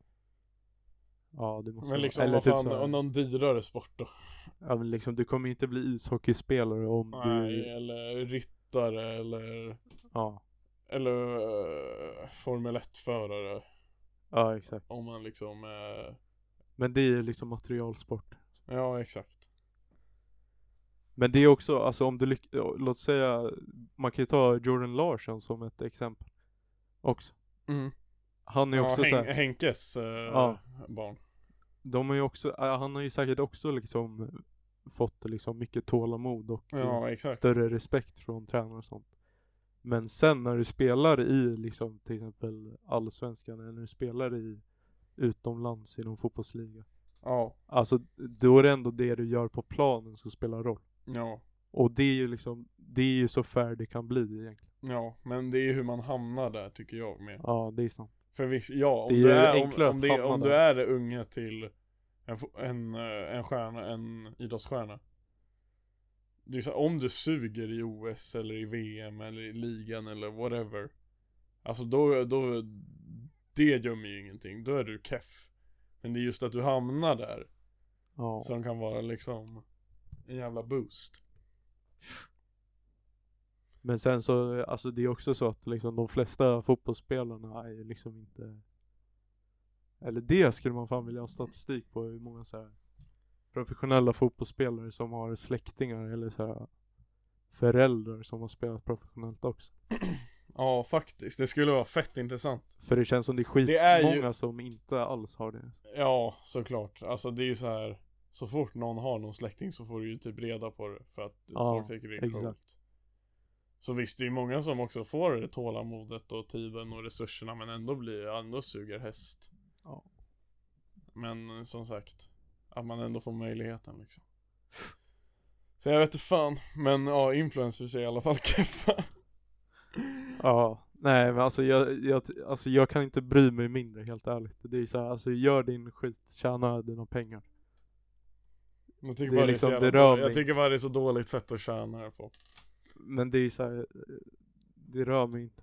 Ja det måste Men vara- liksom eller vad typ fan, så någon dyrare sport då? Ja men liksom du kommer inte bli ishockeyspelare om Nej, du, eller ryttare eller ja. Eller uh, Formel 1-förare Ja exakt. Om man liksom eh, Men det är ju liksom materialsport. Ja exakt Men det är också, alltså om du lyck- låt säga, man kan ju ta Jordan Larsson som ett exempel. Också. mm. Han är ju Ja, också så Hen- här, Henkes eh, Ja. barn de har ju också, han har ju säkert också liksom fått liksom mycket tålamod och Ja, större respekt från tränare och sånt. Men sen när du spelar i liksom till exempel allsvenskan eller när du spelar i utomlands i någon fotbollsliga. Ja, Alltså då är det ändå det du gör på planen som spelar roll. ja, Och det är ju liksom, det är ju så fair det kan bli egentligen. ja. Men det är hur man hamnar där tycker jag mer. Ja, det är sant. För visst, ja, om Det är du är, om, om, det, om du är unge till en, en, eh, en stjärna, en idrottsstjärna. Det är så, här, om du suger i OS eller i VM eller i ligan eller whatever. Alltså då, då, det gömmer ju ingenting. Då är du keff. Men det är just att du hamnar där Ja. som kan vara liksom en jävla boost. Men sen så, alltså det är också så att liksom de flesta fotbollsspelarna är ju liksom inte Eller det skulle man fan vilja ha statistik på hur många så här professionella fotbollsspelare som har släktingar eller så här föräldrar som har spelat professionellt också. (clears throat) Ja, faktiskt. Det skulle vara fett intressant. För det känns som det är skitmånga ju- som inte alls har det. Ja, såklart. Alltså det är ju så här. Så fort någon har någon släkting så får du ju typ reda på det för att Ja, folk tycker det är coolt. Så visst, det är ju många som också får det tålamodet och tiden och resurserna men ändå blir, ändå suger häst. Ja. Men som sagt, att man ändå får möjligheten liksom. Så jag vet inte fan, men ja, influencers är i alla fall (laughs) keffa. Ja, nej men alltså jag, jag, alltså jag kan inte bry mig mindre helt ärligt. Det är ju så här, alltså gör din skit, tjäna dina pengar. Jag tycker Det bara liksom- det är så jävla dåligt. Jag tycker bara det är så dåligt sätt att tjäna på. Men det är så här, eh, det rör mig inte.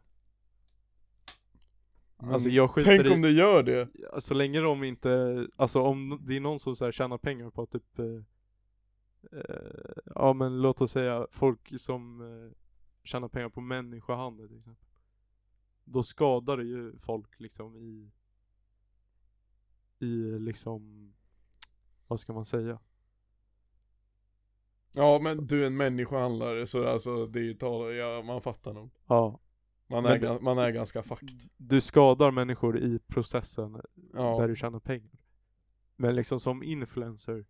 Men Alltså jag skiter Tänk i, om det gör det. så länge de inte, alltså om det är någon som så här tjänar pengar på att typ eh, eh, Ja men låt oss säga folk som eh, tjänar pengar på människohandel till exempel. Då skadar det ju folk liksom i i liksom vad ska man säga? Ja men du är en människohandlare så alltså det tar, ja man fattar nog. Ja, Man är, gan- man är ganska fucked. du skadar människor i processen där Ja. du tjänar pengar. Men liksom som influencer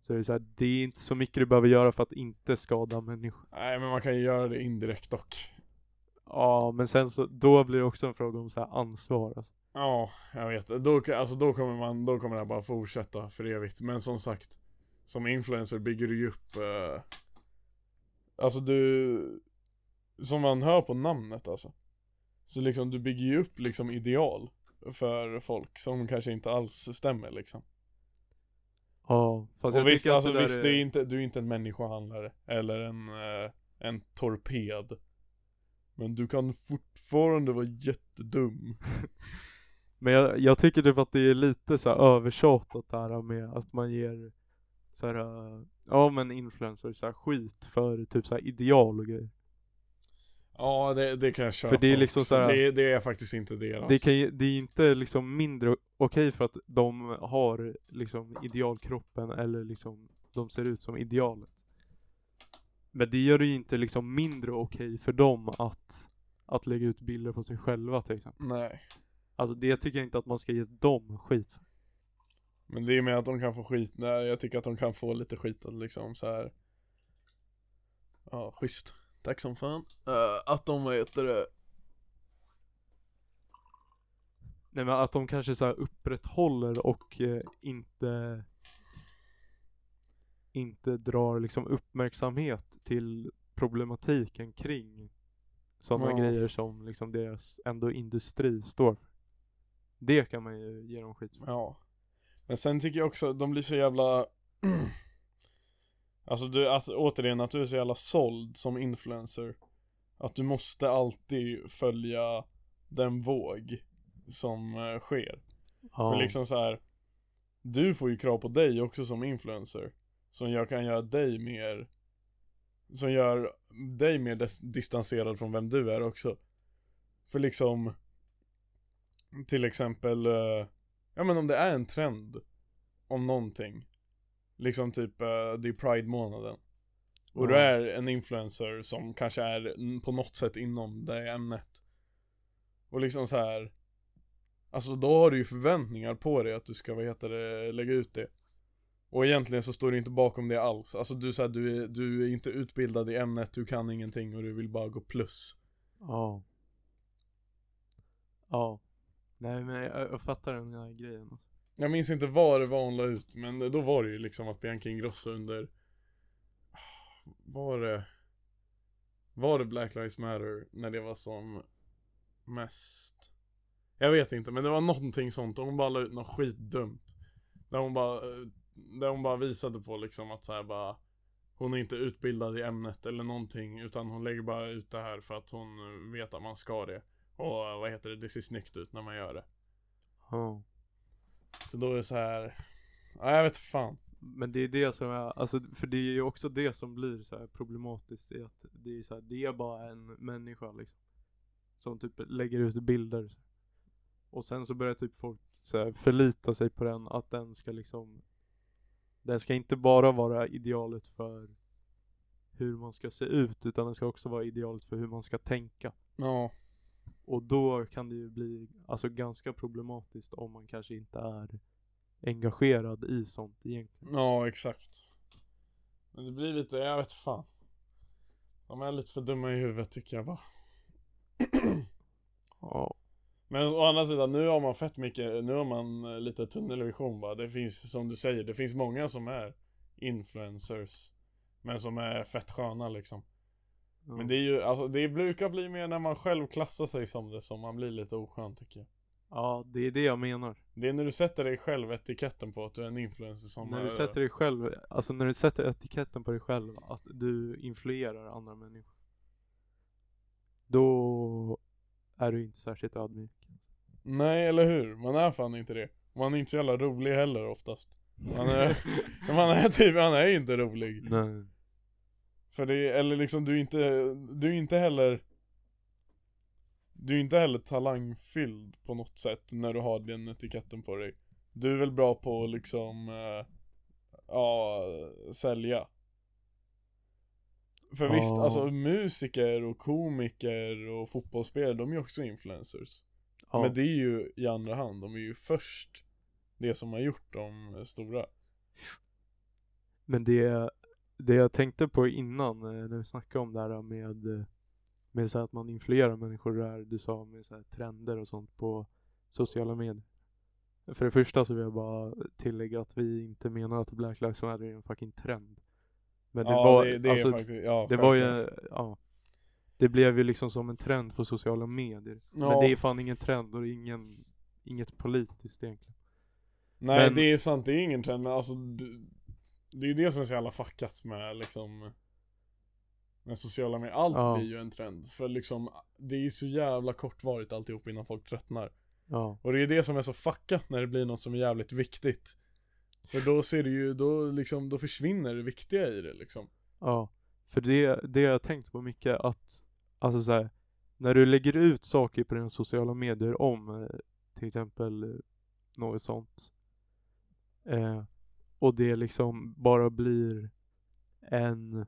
så är det så här, det är inte så mycket du behöver göra för att inte skada människor. Nej men man kan ju göra det indirekt dock. Ja, men sen så, då blir det också en fråga om så här ansvar. Alltså. Ja, jag vet. Då, alltså, då kommer man, då kommer det här bara fortsätta för evigt. Men som sagt, som influencer bygger du ju upp eh, Alltså du Som man hör på namnet alltså. Så liksom du bygger ju upp liksom ideal För folk som kanske inte alls stämmer liksom. Ja, fast Och jag visst, tycker alltså att det visst är, är inte, du är inte en människohandlare Eller en, eh, en torped. Men du kan fortfarande vara jättedum. (laughs) Men jag, jag tycker typ att det är lite så här övertjatat det här med att man ger så här, äh, ja men influencers så här skit för typ så här ideal och grejer. Ja det, det kan jag köpa För det är liksom så här- det, det är faktiskt inte deras Det, kan, det är inte liksom mindre okej för att de har liksom idealkroppen eller liksom de ser ut som idealet. Men det gör det ju inte liksom mindre okej för dem att, att lägga ut bilder på sig själva till exempel. Nej Alltså det tycker jag inte att man ska ge dem skit för. Men det är med att de kan få skit, nej jag tycker att de kan få lite skit att liksom så här. Ja, schysst. Tack som fan. Eh, att de, vad heter det? Nej men att de kanske så här upprätthåller och eh, inte inte drar liksom uppmärksamhet till problematiken kring sådana Ja. grejer som liksom deras ändå industri står för. Det kan man ju ge dem skit för. Ja. Men sen tycker jag också, de blir så jävla (clears throat) Alltså du, att, återigen att du är så jävla såld som influencer Att du måste alltid följa den våg som eh, sker Ja. För liksom så här. Du får ju krav på dig också som influencer Som jag kan göra dig mer Som gör dig mer dis- distanserad från vem du är också För liksom Till exempel eh, Ja men om det är en trend Om någonting Liksom typ eh, det är pride-månaden Och du är en influencer som kanske är på något sätt inom det ämnet Och liksom så här. Alltså då har du ju förväntningar på dig att du ska, vad heter det, lägga ut det Och egentligen så står du inte bakom det alls. Alltså du, här, du, är, du är inte utbildad i ämnet, du kan ingenting och du vill bara gå plus. Ja. Ja. Nej men jag, jag fattar den här grejen. Alltså. Jag minns inte vad det var hon la ut, men då var det ju liksom att Bianca Ingrosso under Var det Var det Black Lives Matter när det var som mest? Jag vet inte, men det var någonting sånt och hon bara la ut något skitdumt. Där hon bara eh, Där hon bara visade på liksom att så här bara Hon är inte utbildad i ämnet eller någonting utan hon lägger bara ut det här för att hon vet att man ska det. Och vad heter det, det ser snyggt ut när man gör det Ja. Så då är det så här. Ja jag vet fan. Men det är det som är, alltså för det är ju också det som blir så här problematiskt i att det är så här, det är bara en människa liksom. Som typ lägger ut bilder. Och sen så börjar typ folk så här, förlita sig på den, att den ska liksom Den ska inte bara vara idealet för hur man ska se ut, utan den ska också vara idealet för hur man ska tänka. Ja. Och då kan det ju bli alltså ganska problematiskt om man kanske inte är engagerad i sånt egentligen. Ja exakt. Men det blir lite, jag vet fan. De är lite för dumma i huvudet tycker jag bara. (clears throat) Ja. Men å andra sidan, nu har man fett mycket, nu har man eh, lite tunnelvision bara. Det finns, som du säger, det finns många som är influencers. Men som är fett sköna liksom. Men det är ju, alltså det brukar bli mer när man själv klassar sig som det som man blir lite oskön tycker jag. Ja, det är det jag menar. Det är när du sätter dig själv etiketten på att du är en influencer som när är, du sätter dig själv, alltså när du sätter etiketten på dig själv, att du influerar andra människor. Då är du inte särskilt ödmjuk. Nej eller hur, man är fan inte det Man är inte så jävla rolig heller oftast Man är, (laughs) man är typ, man är inte rolig Nej. För det, eller liksom du är inte, du är inte heller Du är inte heller talangfylld på något sätt när du har den etiketten på dig Du är väl bra på liksom, eh, ja, sälja För visst, Ja. alltså musiker och komiker och fotbollsspelare, de är ju också influencers Ja. Men det är ju i andra hand, de är ju först det som har gjort dem stora Men det, det jag tänkte på innan eh, när vi snackade om det här med, eh, med så att man influerar människor där du sa med så trender och sånt på sociala medier. För det första så vill jag bara tillägga att vi inte menar att Black Lives Matter är en fucking trend. Men det Ja var, det, det alltså, faktiskt, ja det var ju, ja. Det blev ju liksom som en trend på sociala medier. Men Ja. det är fan ingen trend och det är ingen, inget politiskt egentligen. Nej men- det är sant, det är ingen trend men alltså det, är ju det som är så jävla fuckat med liksom Med sociala medier, allt Ja. blir ju en trend. För liksom, det är ju så jävla kortvarigt alltihop innan folk tröttnar. Ja. Och det är det som är så fuckat när det blir något som är jävligt viktigt. För då ser du ju, då liksom, då försvinner det viktiga i det liksom. Ja, för det, det har jag tänkt på mycket att, alltså så här, när du lägger ut saker på dina sociala medier om eh, till exempel eh, något sånt eh, och det liksom bara blir en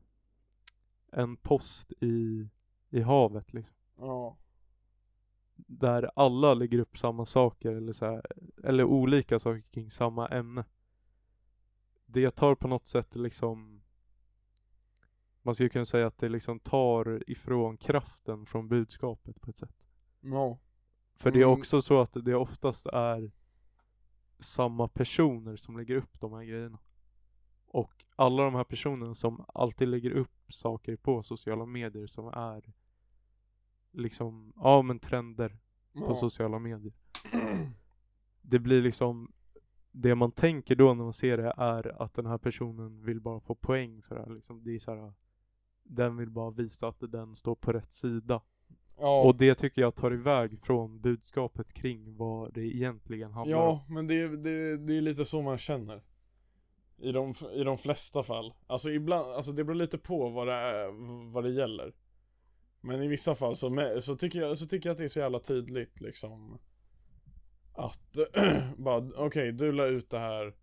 en post i, i havet liksom Ja där alla lägger upp samma saker eller så här, eller olika saker kring samma ämne. Det tar på något sätt liksom man skulle kunna säga att det liksom tar ifrån kraften från budskapet på ett sätt. Ja För det är Mm. också så att det oftast är samma personer som lägger upp de här grejerna. Och alla de här personerna som alltid lägger upp saker på sociala medier som är liksom, ja men trender på Ja. sociala medier. (clears throat) Det blir liksom det man tänker då när man ser det är att den här personen vill bara få poäng för det här. Liksom, det är så här, den vill bara visa att den står på rätt sida. Ja, Och det tycker jag tar iväg från budskapet kring vad det egentligen handlar om. ja men det, det, det är lite så man känner. I de, I de flesta fall. Alltså ibland, alltså det beror lite på vad det är, vad det gäller. Men i vissa fall så, med, så, tycker jag, så tycker jag att det är så jävla tydligt liksom Att, (clears throat) bara okej du la ut det här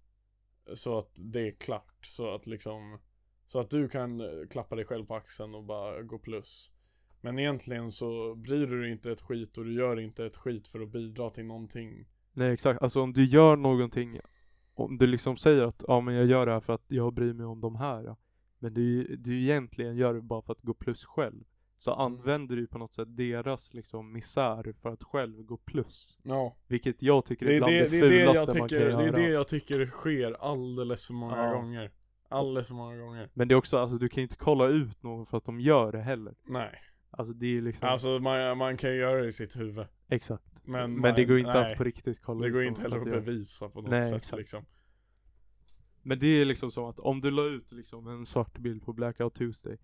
Så att det är klart, så att liksom Så att du kan klappa dig själv på axeln och bara gå plus Men egentligen så bryr du dig inte ett skit och du gör inte ett skit för att bidra till någonting Nej exakt, alltså om du gör någonting om du liksom säger att ja men jag gör det här för att jag bryr mig om de här. ja. Men du, du egentligen gör det bara för att gå plus själv. Så Mm. använder du på något sätt deras liksom misär för att själv gå plus. Ja. Vilket jag tycker är bland det, det, det, det, fulaste jag man kan tycker, det göra. är det jag tycker sker alldeles för många Ja. gånger. Alldeles för många gånger. Men det är också, alltså du kan inte kolla ut någon för att de gör det heller. Nej. Alltså det är liksom, Alltså man, man kan ju göra det i sitt huvud. exakt. Men, Men, man, det går inte nej, att på riktigt kolla Det går inte heller att bevisa på något Nej, sätt exakt. liksom. Men det är liksom som att om du la ut liksom en svart bild på Blackout Tuesday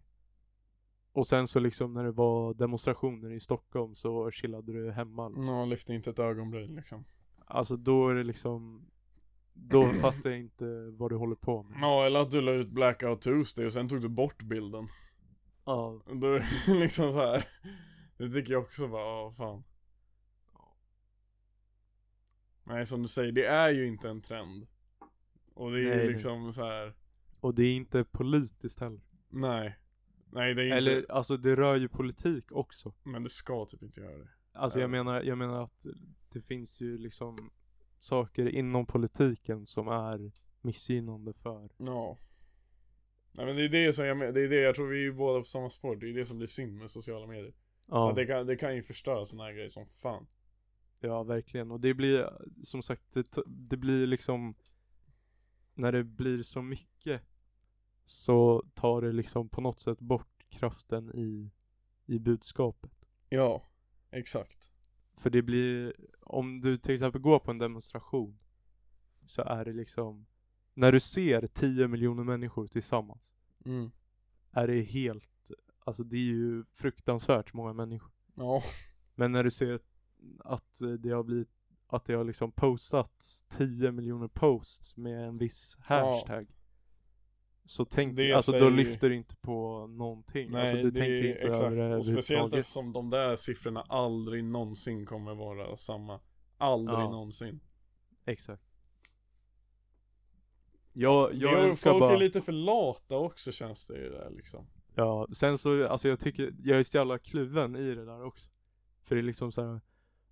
och sen så liksom när det var demonstrationer i Stockholm så chillade du hemma liksom. Nå, lyfte inte ett ögonbryn liksom. Alltså då är det liksom Då fattar jag inte vad du håller på med Ja, eller att du la ut Blackout Tuesday och sen tog du bort bilden. Ja, Då är det (laughs) liksom så här. Det tycker jag också bara, ja fan. Nej som du säger, det är ju inte en trend. Och det är Nej, ju liksom så här. och det är inte politiskt heller nej. Nej det är inte, Eller alltså det rör ju politik också men det ska typ inte göra det. Alltså jag Ja. menar, jag menar att det finns ju liksom saker inom politiken som är missgynnande för Ja. Nej men det är det som jag det är det jag tror vi är båda på samma spår, det är det som blir synd med sociala medier. Ja, Att det, kan, det kan ju förstöra såna här grejer som fan. ja verkligen. Och det blir, som sagt, det, det blir liksom När det blir så mycket Så tar det liksom på något sätt bort kraften i, i budskapet. Ja, exakt. För det blir, om du till exempel går på en demonstration Så är det liksom När du ser 10 miljoner människor tillsammans Mm. är det helt, alltså det är ju fruktansvärt många människor. Ja. Men när du ser att det har blivit, att det har liksom postats 10 miljoner posts med en viss hashtag. Så tänk, Det alltså då lyfter du inte på någonting. Nej, alltså du det tänker är inte exakt. över det Och speciellt eftersom de där siffrorna aldrig någonsin kommer vara samma. Aldrig Ja. någonsin. Exakt. Jag, jag det önskar folk bara, är lite för lata också känns det ju där liksom. ja, sen så, alltså jag tycker, jag är så jävla kluven i det där också. För det är liksom så här,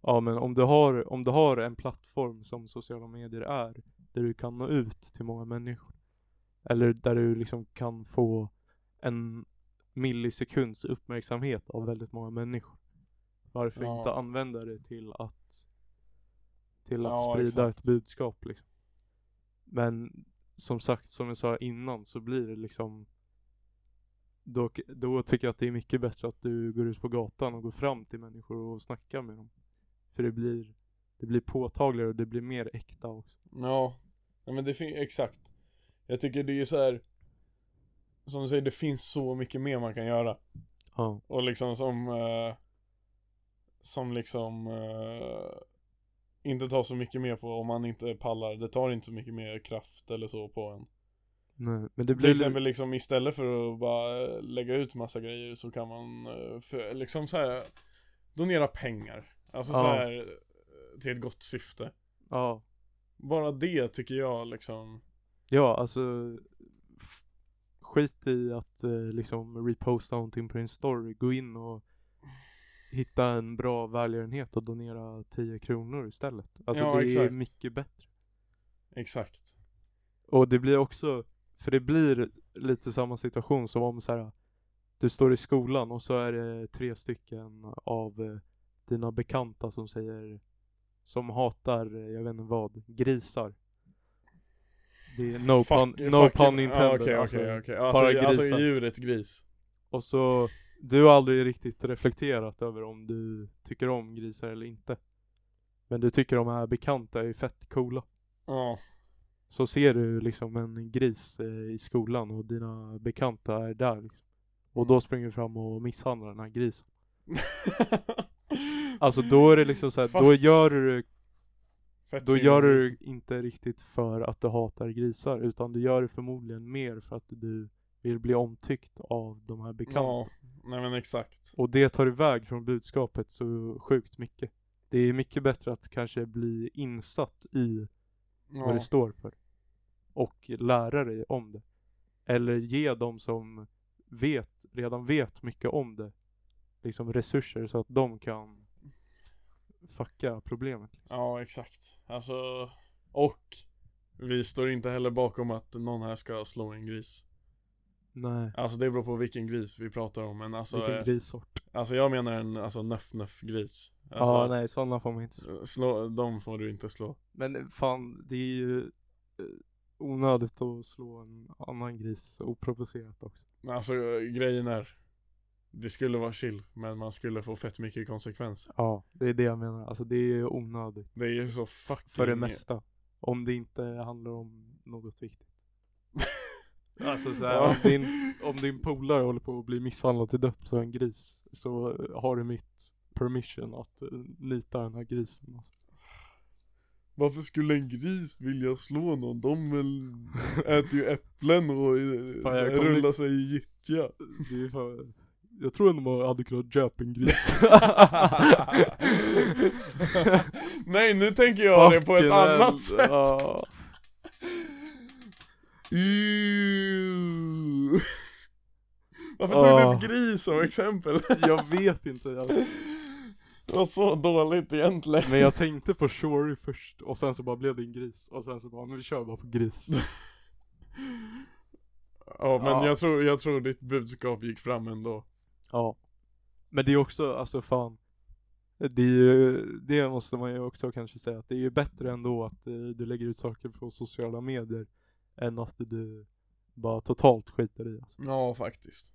ja men om du har, om du har en plattform som sociala medier är, där du kan nå ut till många människor. Eller där du liksom kan få en millisekunds uppmärksamhet av väldigt många människor. Varför Ja. inte använda det till att till att Ja, sprida exakt. ett budskap liksom. Men som sagt, som jag sa innan så blir det liksom då, då tycker jag att det är mycket bättre att du går ut på gatan och går fram till människor och snackar med dem. För det blir det blir påtagligare och det blir mer äkta också. Ja, ja men det finns, exakt. Jag tycker det är så här. Som du säger, det finns så mycket mer man kan göra. Ja. Och liksom som eh, Som liksom eh, Inte tar så mycket mer på om man inte pallar Det tar inte så mycket mer kraft eller så på en Nej, men det blir Till exempel liksom istället för att bara eh, lägga ut massa grejer så kan man eh, för, liksom så här Donera pengar Alltså så Ja. här eh, Till ett gott syfte Ja. Bara det tycker jag liksom Ja, alltså skit i att liksom reposta någonting på din story. Gå in och hitta en bra välgörenhet och donera 10 kronor istället. Alltså Ja, det är exakt. mycket bättre. Exakt Och det blir också, för det blir lite samma situation som om så här. Du står i skolan och så är det tre stycken av eh, dina bekanta som säger som hatar, eh, jag vet inte vad, grisar. Det är no pun, Fuck- no fuck- pun ja, intended. Okej alltså. okej okej Alltså, bara alltså grisar. djuret gris Och så, du har aldrig riktigt reflekterat över om du tycker om grisar eller inte. Men du tycker de här bekanta är fett coola. Ja Så ser du liksom en gris eh, i skolan och dina bekanta är där liksom. Och då springer du fram och misshandlar den här grisen. (laughs) Alltså då är det liksom så här, då gör du Fett då gör du inte riktigt för att du hatar grisar utan du gör det förmodligen mer för att du vill bli omtyckt av de här bekanta. Ja, nej men exakt Och det tar iväg från budskapet så sjukt mycket. Det är mycket bättre att kanske bli insatt i vad Ja, det står för. Och lära dig om det. Eller ge dem som vet, redan vet mycket om det, liksom resurser så att de kan fucka problemet. ja exakt Alltså Och Vi står inte heller bakom att någon här ska slå en gris. Nej. Alltså det beror på vilken gris vi pratar om men alltså Vilken eh, grissort. Alltså jag menar en alltså nöff nöff gris. Alltså, ja nej sådana får man inte slå. slå, de får du inte slå. Men eh, fan det är ju eh, onödigt att slå en annan gris oprovocerat också. Alltså grejen är Det skulle vara chill men man skulle få fett mycket konsekvenser. Ja, det är det jag menar. Alltså det är ju onödigt. Det är ju så fucking För det mesta. Om det inte handlar om något viktigt. Alltså så här, om, din, om din polare håller på att bli misshandlad till döds av en gris så har du mitt permission att eh, nita den här grisen. Alltså. Varför skulle en gris vilja slå någon? De äter ju äpplen och eh, Fan, rullar sig i gyttja. Fan, jag tror ändå man hade kunnat köpa en gris. (laughs) Nej nu tänker jag det på ett Fucking annat sätt. Ja. (laughs) Varför tog Ah. du upp gris som exempel? (laughs) Jag vet inte. Alltså. Det var så dåligt egentligen. Men jag tänkte på Shory först och sen så bara blev det en gris. Och sen så bara, men vi kör bara på gris. (laughs) Ja men Ja. Jag, tror, jag tror ditt budskap gick fram ändå. Ja. Men det är också, alltså fan. Det är ju, det måste man ju också kanske säga att det är ju bättre ändå att eh, du lägger ut saker på sociala medier än att du bara totalt skiter i. Alltså. Ja faktiskt.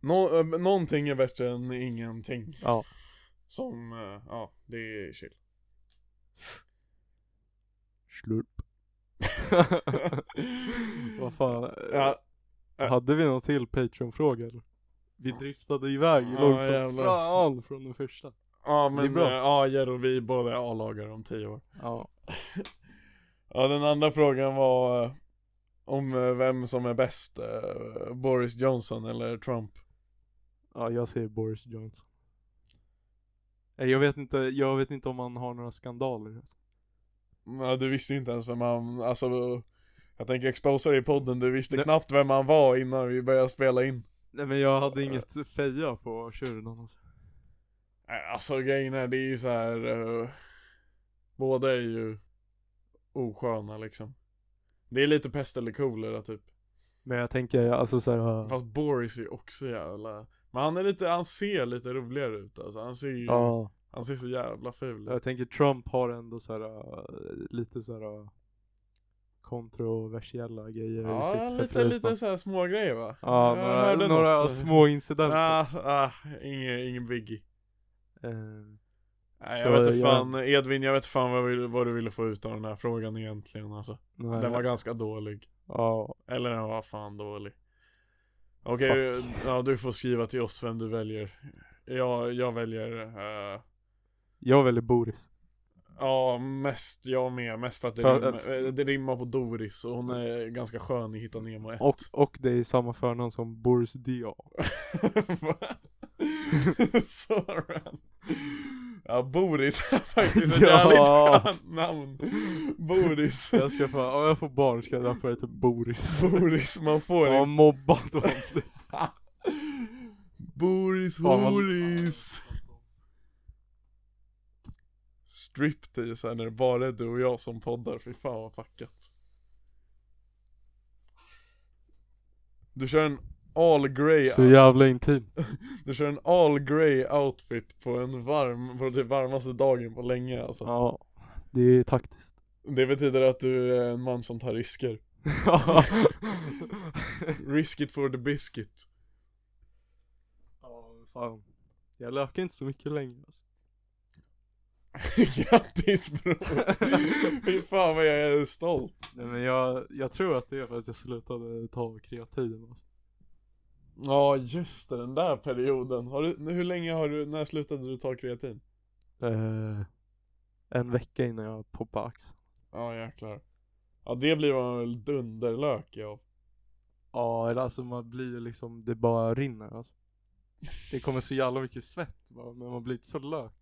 Nå, äh, någonting är bättre än ingenting. Ja. Som, äh, ja det är chill. Slurp. (laughs) Vad fan. Ja, Ja. Hade vi någon till Patreon-fråga eller? Vi driftade iväg Ja, långt som jävlar. fan från den första. ja Det är men bra. ja Jero vi båda är A-lagare om tio år. Ja. (laughs) Ja den andra frågan var om äh, vem som är bäst, äh, Boris Johnson eller Trump. Ja, jag säger Boris Johnson. Nej, Jag vet inte, jag vet inte om han har några skandaler. Ja, du visste inte ens vem han, alltså Jag tänker exposa dig i podden, du visste Nej. knappt vem han var innan vi började spela in Nej men jag hade inget feja på tjuren alltså. Nej, Alltså grejen är, det är ju så här. eh, Båda är ju osköna liksom Det är lite pest eller kolera typ Men jag tänker alltså såhär, Fast Boris är ju också jävla Men han är lite, han ser lite roligare ut alltså Han ser ju, ja. han ser så jävla ful ut Jag tänker Trump har ändå såhär, lite såhär kontroversiella grejer i Ja, sitt lite, lite såhär små grejer va? Ja, några, några något. små incidenter. Ah, ah, ingen, ingen biggie Eh, Nej jag vet inte jag- fan, Edvin jag vet fan vad, vi- vad du ville få ut av den här frågan egentligen alltså nej. Den var ganska dålig Ja, Eller den var fan dålig Okej, ja du får skriva till oss vem du väljer Jag, jag väljer eh, jag väljer Boris. Ja mest jag med, mest för att det, För- rimmar, eh, det rimmar på Doris och hon är ganska skön i Hitta Nemo 1 Och, och det är samma förnamn som Boris Diaw. (laughs) Så. (laughs) Ja Boris är (laughs) faktiskt ett Ja. jävligt skönt namn. Boris. (laughs) Jag ska få, om jag får barn ska jag döpa det till Boris. (laughs) Boris, man får Ja, inte mobbat och Boris, Fan, vad- Boris. Striptease här när det bara är du och jag som poddar, fy fan vad fuckat. Du kör en all grey Så jävla intimt. (laughs) Du kör en all grey outfit på en varm, på den varmaste dagen på länge alltså Ja, det är taktiskt. Det betyder att du är en man som tar risker ja, (laughs) Risk it for the biscuit fan. Jag lökar inte så mycket längre alltså. (laughs) Grattis bror! Fy fan vad jag är stolt Nej men jag, jag tror att det är för att jag slutade ta kreatin alltså. Ja just det, den där perioden. Har du, hur länge har du, när slutade du ta kreatin? eh, En vecka innan jag poppade axeln. Ja jäklar. Ja det blir man väl dunderlök av. Ja eller alltså man blir liksom, det bara rinner alltså. Det kommer så jävla mycket svett bara, men man blir inte så lök.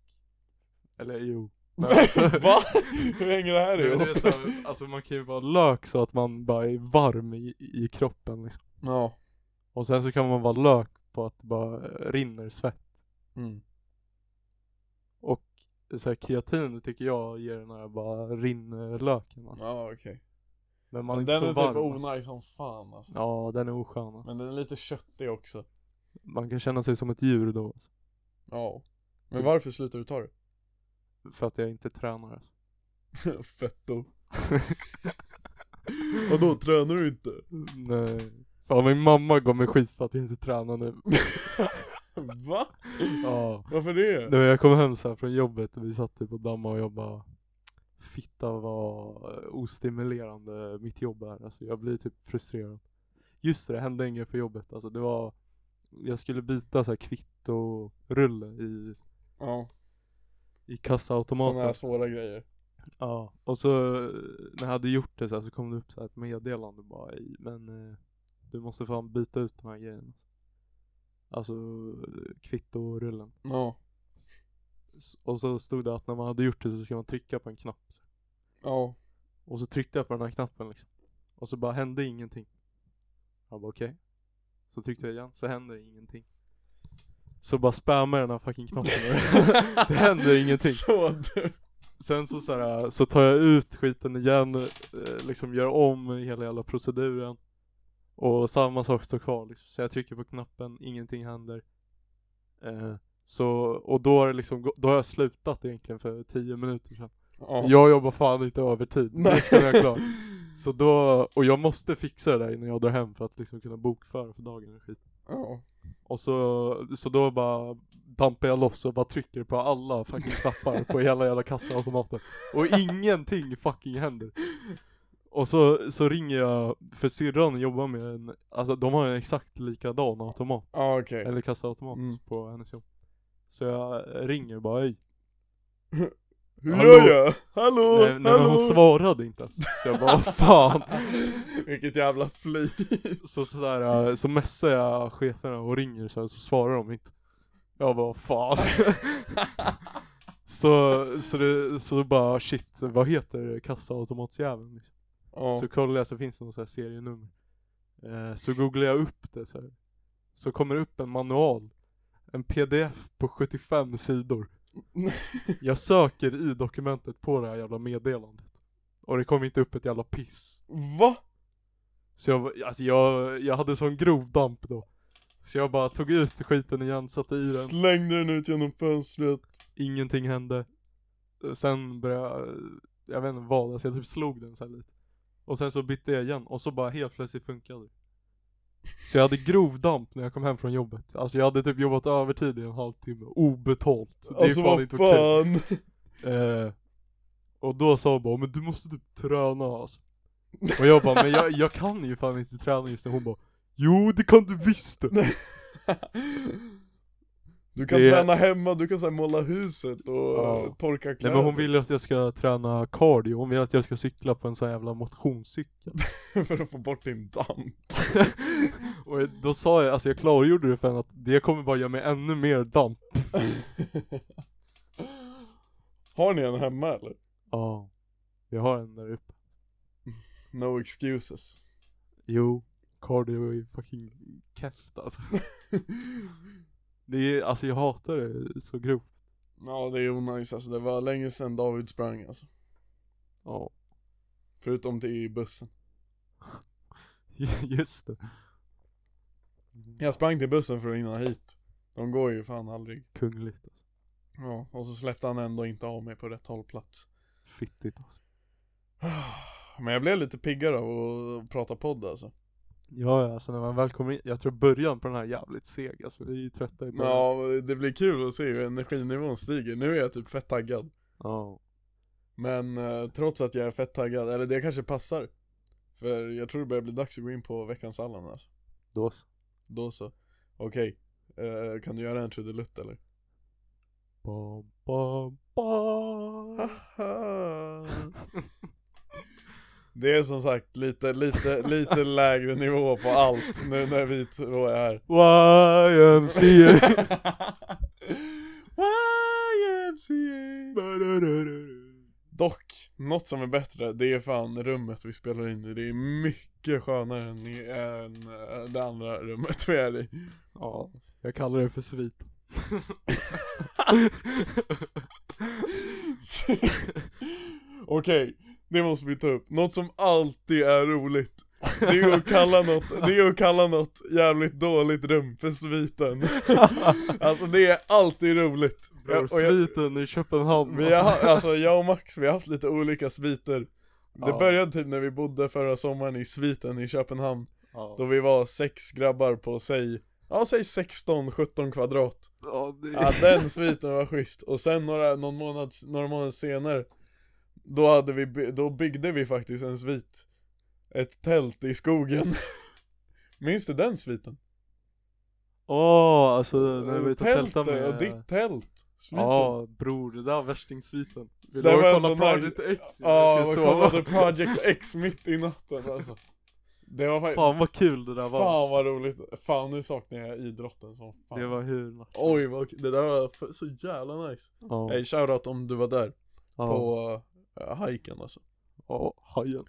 Eller jo. Men (laughs) alltså, Va? Hur hänger det här det är ihop? så här, alltså man kan ju vara lök så att man bara är varm i, i kroppen liksom. Ja. Och sen så kan man vara lök på att det bara eh, rinner svett. Mm. Och så här, kreatin tycker jag ger den här bara rinner löken alltså. Ja okej. Men man är inte den så är varm typ alltså. onajs som fan alltså. Ja den är oskön alltså. Men den är lite köttig också. Man kan känna sig som ett djur då alltså. Ja. Men varför slutar du ta det? För att jag inte tränar alltså. (laughs) Fetto. (laughs) Vadå, tränar du inte? Nej. Fan min mamma gav mig skit för att jag inte tränar nu. (laughs) Va? ja. Varför det? När jag kom hem så här från jobbet, vi satt typ och dammade och jobbade Fitta var ostimulerande mitt jobb är, alltså jag blir typ frustrerad Just det, det hände inget på jobbet, alltså det var Jag skulle byta så här kvitto-rulle i, Ja, i sådana kassaautomaten här svåra grejer. Ja, och så eh, när jag hade gjort det så, här, så kom det upp så här ett meddelande bara i, men eh, du måste fan byta ut den här grejen Alltså kvittorullen Ja. Och så stod det att när man hade gjort det så ska man trycka på en knapp. Ja. Och så tryckte jag på den här knappen liksom. Och så bara hände ingenting. Jag bara okej. Så tryckte jag igen, så hände ingenting. Så bara spammade jag den här fucking knappen. (laughs) Det hände ingenting. Så du. Sen så, så, här, så tar jag ut skiten igen, eh, liksom gör om hela jävla proceduren Och samma sak står kvar liksom. Så jag trycker på knappen, ingenting händer. Eh, Så, och då har det liksom, då har jag slutat egentligen för 10 minuter sedan. Ja. Jag jobbar fan inte övertid, det ska jag klar Så då, och jag måste fixa det där innan jag drar hem för att liksom kunna bokföra för dagen och skit. Ja. Och så, så då bara dampar jag loss och bara trycker på alla fucking knappar på hela jävla kassaautomaten. Och ingenting fucking händer Och så, så ringer jag, för syrran jobbar med en, alltså de har en exakt likadan automat Ja okej. Eller kassaautomat Mm. på hennes jobb Så jag ringer bara Hej. (laughs) Hur Hallå? gör jag? Hallå? Nej, nej men Hallå? hon svarade inte ens Så jag bara "Vad fan (laughs) Vilket jävla flyt. Så sådär, äh, så messar jag cheferna och ringer så, här, så svarar de inte Jag bara fan (laughs) Så, så det, så bara shit, vad heter kassaautomatsjäveln liksom? Ja. Så kollar jag så finns det någon sån här serienummer. Eh, Så googlar jag upp det så här. Så kommer det upp en manual. En pdf på 75 sidor. (laughs) Jag söker i dokumentet på det här jävla meddelandet. Och det kommer inte upp ett jävla piss. Va? Så jag, alltså jag, jag hade sån grov damp då. Så jag bara tog ut skiten igen, satte i den. Slängde den ut genom fönstret. Ingenting hände. Sen började jag, jag vet inte vad, alltså jag typ slog den så här lite Och sen så bytte jag igen och så bara helt plötsligt funkade Så jag hade grov damp när jag kom hem från jobbet. Alltså jag hade typ jobbat övertid i en halvtimme, obetalt. Det är Alltså fan vad inte okej. fan. eh, Och då sa hon bara, men du måste typ träna alltså. Och jag bara, men jag, jag kan ju fan inte träna just nu. Hon bara, jo det kan du visst (laughs) Du kan Det- träna hemma, du kan så här måla huset och Ja. torka Nej kläder men hon vill att jag ska träna cardio, hon vill att jag ska cykla på en sån jävla motionscykel (laughs) (laughs) för att få bort din damp. (laughs) Och då sa jag, alltså jag klargjorde det för henne att det kommer bara göra mig ännu mer damp Har ni en hemma eller? Ja Jag har en där uppe No excuses. Jo, cardio är fucking keft alltså Det är, alltså jag hatar det så grovt Ja det är onajs alltså, det var länge sedan David sprang alltså. Ja, Förutom till bussen. (laughs) just det Jag sprang till bussen för att hinna hit. De går ju fan aldrig. Kungligt alltså. Ja, och så släppte han ändå inte av mig på rätt hållplats. Fittigt alltså (sighs) Men jag blev lite piggare av att prata podd alltså. Ja, alltså när man väl kommer in, jag tror början på den här är jävligt seg alltså, vi är ju trötta i början Ja, det blir kul att se hur energinivån stiger. Nu är jag typ fett taggad. Ja, Men eh, trots att jag är fett taggad, eller det kanske passar. För jag tror det börjar bli dags att gå in på veckans Allan alltså. då så Då så. Okej. Eh, kan du göra en trudelutt eller? bam, bam, bam. Det är som sagt lite, lite, lite lägre nivå på allt nu när vi två är här. YMCA (laughs) YMCA Dock, något som är bättre, det är fan rummet vi spelar in i. Det är mycket skönare än, än eh, det andra rummet vi är i. Ja, jag kallar det för svit (laughs) Okej, Det måste vi ta upp, något som alltid är roligt. Det är ju att kalla något, det är att kalla något jävligt dåligt rum för sviten. (laughs) Alltså det är alltid roligt. Bror, sviten i Köpenhamn Vi har, alltså jag och Max, vi har haft lite olika sviter. Det Ja. började typ när vi bodde förra sommaren i sviten i Köpenhamn. Ja. Då vi var sex grabbar på säg, ja säg 16-17 kvadrat. Ja, det... Ja den sviten var schysst, och sen några, någon månad, några månader senare Då hade vi, då byggde vi faktiskt en svit. Ett tält i skogen. (laughs) Minns du den sviten? Åh, alltså när vi och tältade med... och ditt tält. Sviten. Ja bror, det där var värstingssviten. Vill Det du var kolla ändå Project nice. X? Ja, ska sova. kollade Project X mitt i natten alltså. Det var faktiskt, Fan vad kul det där var fan vad roligt. Fan nu saknar jag idrotten som fan. Det var hur nice. Oj vad det där var så jävla nice. Ja, Hey shoutout om du var där. Ja, på hajken alltså. Ja, hajen.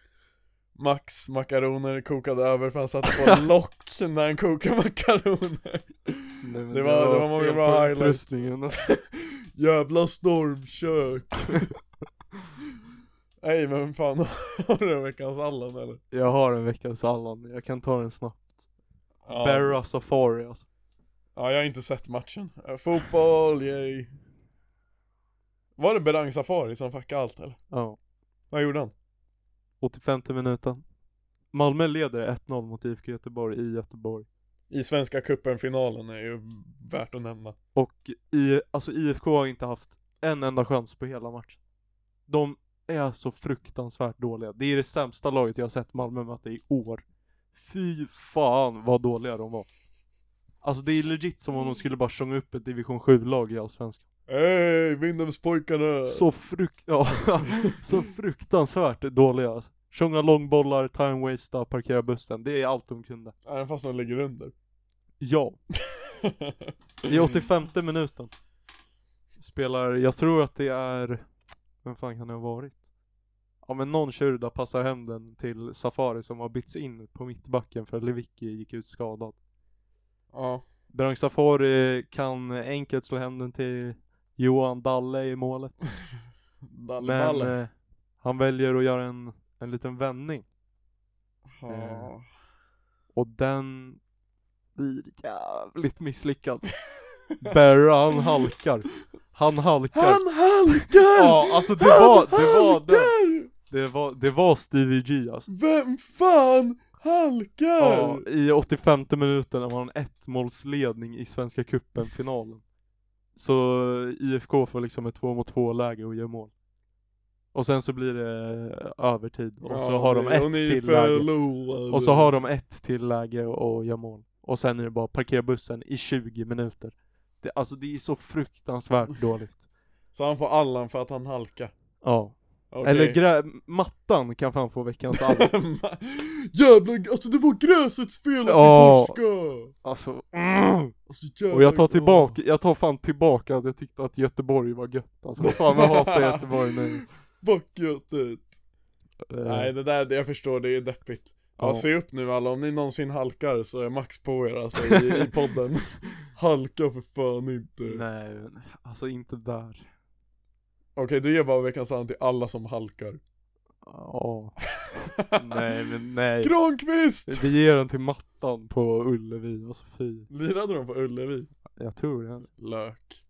Max makaroner kokade över för han satte på (laughs) lock när han kokade makaroner. Nej, men Det var- det var många bra highlights. utrustningen. (laughs) Jävla stormkök. (laughs) Nej men fan, har du en veckans Allan eller? Jag har en veckans Allan, jag kan ta den snabbt. Ja. Berra Safari alltså. Ja jag har inte sett matchen. Eh, Fotboll, yay Var det Berang Safari som fuckade allt eller? Ja, Vad gjorde han? 85 minuten. Malmö leder 1-0 mot IFK Göteborg i Göteborg. I Svenska cupen-finalen är ju värt att nämna. Och i, alltså IFK har inte haft en enda chans på hela matchen. De är så fruktansvärt dåliga. Det är det sämsta laget jag har sett Malmö möta i år. Fy fan vad dåliga de var. Alltså det är legit som om de skulle bara sjunga upp ett division 7-lag i Allsvenskan Hej Vindhemspojkarna! Så frukt, ja, (laughs) så fruktansvärt dåliga alltså. Sjunga långbollar, time wastea, parkera bussen, det är allt de kunde Även fast de ligger under Ja, (laughs) i 85 minuten Spelar, jag tror att det är, vem fan kan det ha varit? Ja men någon Shurda passar hem den till Safari som har bytts in på mittbacken för Lewicki gick ut skadad Ja Berang Safari kan enkelt slå hem den till Johan Dalle i målet. (laughs) Men Dalleballe eh, han väljer att göra en, en liten vändning. Ja. och den blir jävligt misslyckad. (laughs) Berra han halkar. Han halkar. Han halkar! Ja alltså det Han var, det var det, halkar! det var, det var Stevie G alltså. Vem fan halkar? Ja, i 85 minuten man har en ettmålsledning i Svenska cupen finalen Så IFK får liksom ett två mot två läge och gör mål. Och sen så blir det övertid. Och så har de ett till läge. Och så har de ett till läge och gör mål. Och sen är det bara parkera bussen i 20 minuter. Det, Alltså det är så fruktansvärt (laughs) dåligt. Så han får Allan för att han halkar. Ja Okej. Eller grä- mattan kan fan få veckans Allan (laughs) Jävlar, alltså det var gräsets fel att Ja. vi torskade! Alltså mm. Alltså, Och jag tar tillbaka, jag tar fan tillbaka att jag tyckte att Göteborg var gött Alltså fan jag hatar (laughs) Göteborg nu Fuck Götet! Eh, Nej det där, det jag förstår, det är deppigt Ja, Ja. se upp nu alla, om ni någonsin halkar så är Max på er alltså i, i podden (laughs) Halka för fan inte Nej, alltså inte där Okej, du ger bara veckans Allan till alla som halkar Ja (laughs) Nej men nej Granqvist! Vi ger den till mattan på Ullevi, alltså fy Lirade de på Ullevi? Jag tror det Lök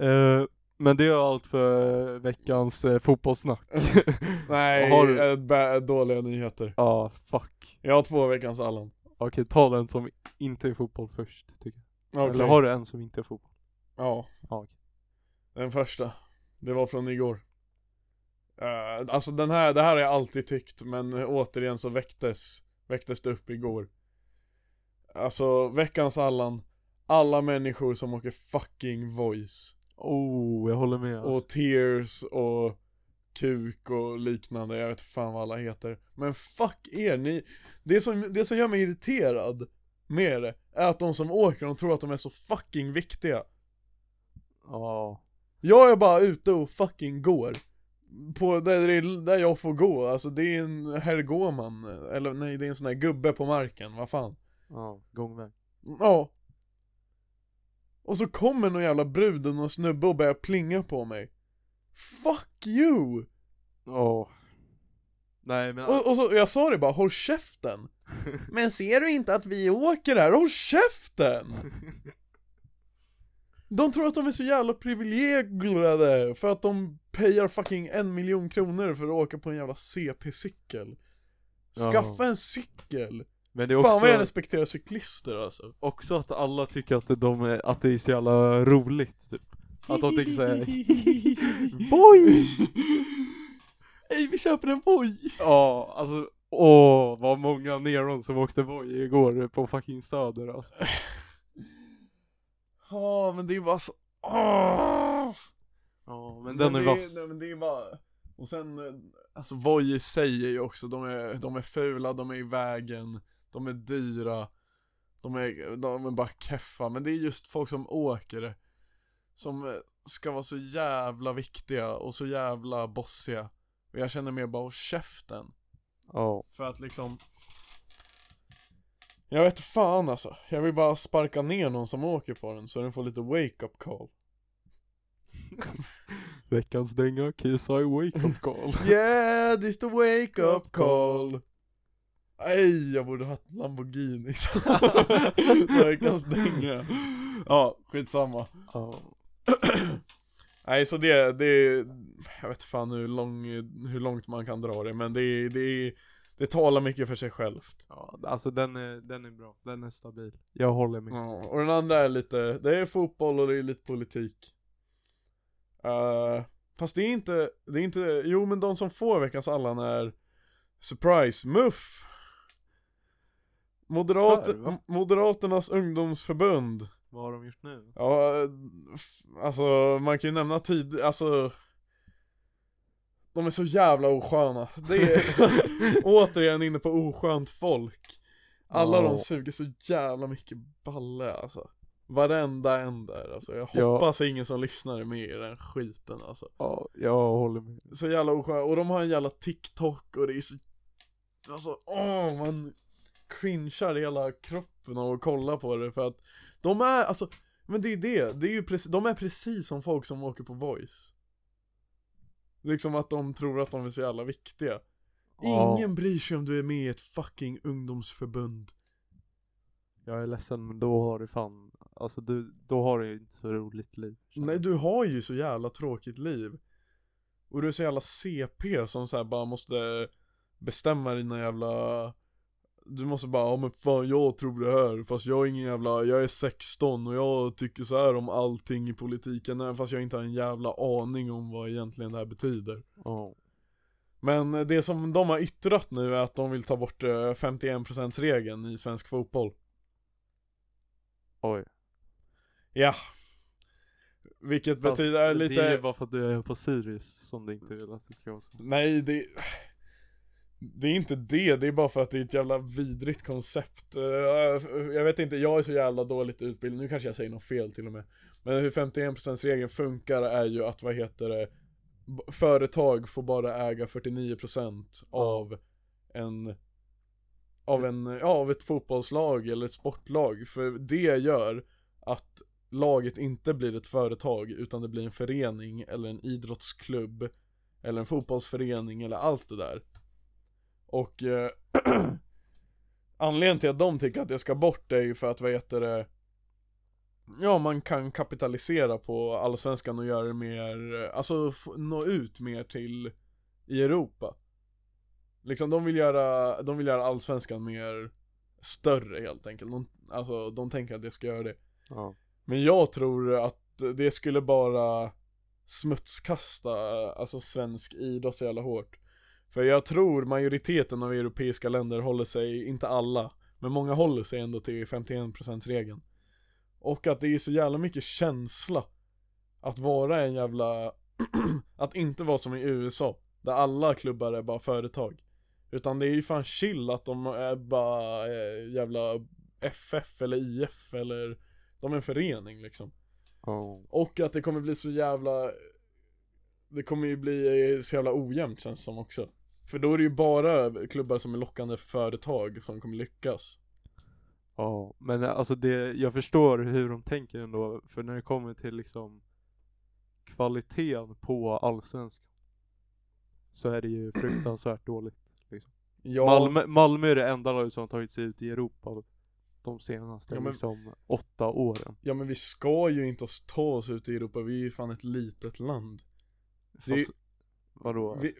Eh, men det är allt för veckans eh, fotbollssnack. (laughs) Nej, Har du- eh, bä- dåliga nyheter Ja, fuck. Jag har två veckans Allan Okej, ta den som inte är fotboll först, tycker jag. Okej. Eller har du en som inte är fotboll? Ja, okej. den första Det var från igår Eh, Alltså den här, det här har jag alltid tyckt men återigen så väcktes Väcktes det upp igår Alltså veckans Allan Alla människor som åker fucking voice Oh, jag håller med. Alltså. Och tears och kuk och liknande, jag vet fan vad alla heter Men fuck er, ni Det som, det som gör mig irriterad med det är att de som åker, de tror att de är så fucking viktiga Ja. Jag är bara ute och fucking går På där, där jag får gå, alltså det är en herr Gåman Eller nej, det är en sån här gubbe på marken, vad fan Ja, gångväg. Ja Och så kommer någon jävla brud och någon snubbe och börjar plinga på mig Fuck you! Ja. Nej men Och, och så, jag sa det bara, håll käften! (laughs) Men ser du inte att vi åker här? Håll käften! (laughs) De tror att de är så jävla privilegierade för att de payar fucking en miljon kronor för att åka på en jävla CP-cykel Skaffa Ja. en cykel! Men det är Fan också, vad jag respekterar cyklister alltså också att alla tycker att de är, att det är så jävla roligt typ. Att de tänker såhär (laughs) Boy! (laughs) Ey vi köper en Voi! Ja, alltså Åh, vad många neron som åkte Voi igår på fucking Söder alltså. (laughs) Ja men det är bara så, åh! Ja, men den är det, vass. nej, men det är bara Och sen, alltså Voi i sig är ju också, de är, de är fula, de är i vägen De är dyra De är, de är bara keffa, men det är just folk som åker Som eh, ska vara så jävla viktiga och så jävla bossiga Och jag känner mer bara, käften Ja. För att liksom Jag vet fan alltså, jag vill bara sparka ner någon som åker på den så den får lite wake-up call. (laughs) Veckans dänga, Kiss I Wake Up Call. (laughs) Yeah, this the wake up call. Nej, jag borde haft Lamborghini. (laughs) Veckans dänga. Ja, skitsamma. (clears throat) Nej så det, det Jag vet fan hur, lång, hur långt man kan dra det men det, det, det talar mycket för sig självt ja, alltså den är, den är bra. Den är stabil. Jag håller med. Ja, och den andra är lite, det är fotboll och det är lite politik Eh, Fast det är inte, det är inte, jo men de som får veckans Allan är Surprise, MUF Moderat, För, va? Moderaternas ungdomsförbund Vad har de gjort nu? Ja, eh, alltså man kan ju nämna tid, alltså De är så jävla osköna, det är (laughs) återigen inne på oskönt folk. Alla Ja. de suger så jävla mycket balle alltså. Varenda en där alltså, jag Ja. hoppas ingen som lyssnar är med i den skiten alltså. Ja, jag håller med. Så jävla osköna, och de har en jävla TikTok och det är så Alltså åh man cringear hela kroppen av att kolla på det för att De är, alltså Men det är det, det är ju precis, de är precis som folk som åker på voice Liksom att de tror att de är så jävla viktiga Ja. Ingen bryr sig om du är med i ett fucking ungdomsförbund Jag är ledsen men då har du fan, alltså du, då har du ju inte så roligt liv. Nej du har ju så jävla tråkigt liv Och du är så jävla CP som så här bara måste bestämma dina jävla Du måste bara, ja men fan jag tror det här fast jag är ingen jävla, jag är 16 och jag tycker så här om allting i politiken även fast jag inte har en jävla aning om vad egentligen det här betyder Ja. Men det som de har yttrat nu är att de vill ta bort eh, 51% regeln i svensk fotboll Oj. Ja Vilket Fast betyder lite det är ju bara för att du är på Sirius som du inte vill att det ska vara så. Nej det Det är inte det, det är bara för att det är ett jävla vidrigt koncept. Eh, Jag vet inte, jag är så jävla dåligt utbildad, nu kanske jag säger något fel till och med. Men hur 51% regeln funkar är ju att, vad heter det Företag får bara äga 49% av en Av en, ja av ett fotbollslag eller ett sportlag. För det gör att laget inte blir ett företag utan det blir en förening eller en idrottsklubb eller en fotbollsförening eller allt det där Och eh, (clears throat) Anledningen till att de tycker att det ska bort är ju för att vad heter det Ja man kan kapitalisera på allsvenskan och göra det mer, alltså nå ut mer till i Europa Liksom de vill göra, de vill göra allsvenskan mer större helt enkelt de, Alltså de tänker att det ska göra det Ja. men jag tror att det skulle bara smutskasta alltså svensk idrott så jävla hårt. För jag tror majoriteten av europeiska länder håller sig, inte alla, men många håller sig ändå till 51% regeln. Och att det är så jävla mycket känsla att vara en jävla, (clears throat) att inte vara som i USA, där alla klubbar är bara företag. Utan det är ju fan chill att de är bara eh, jävla FF eller IF eller de är en förening liksom. Ja. Och att det kommer bli så jävla Det kommer ju bli så jävla ojämnt känns som också För då är det ju bara klubbar som är lockande för företag som kommer lyckas Ja, men alltså det, jag förstår hur de tänker ändå, för när det kommer till liksom kvaliteten på allsvenskan så är det ju (clears throat) fruktansvärt dåligt. Ja, Malmö, Malmö är det enda laget som har tagit sig ut i Europa de senaste Ja, men- liksom åtta åren. ja men vi ska ju inte ta oss ut i Europa, vi är ju fan ett litet land. Det är- Fast, vadå? Vi,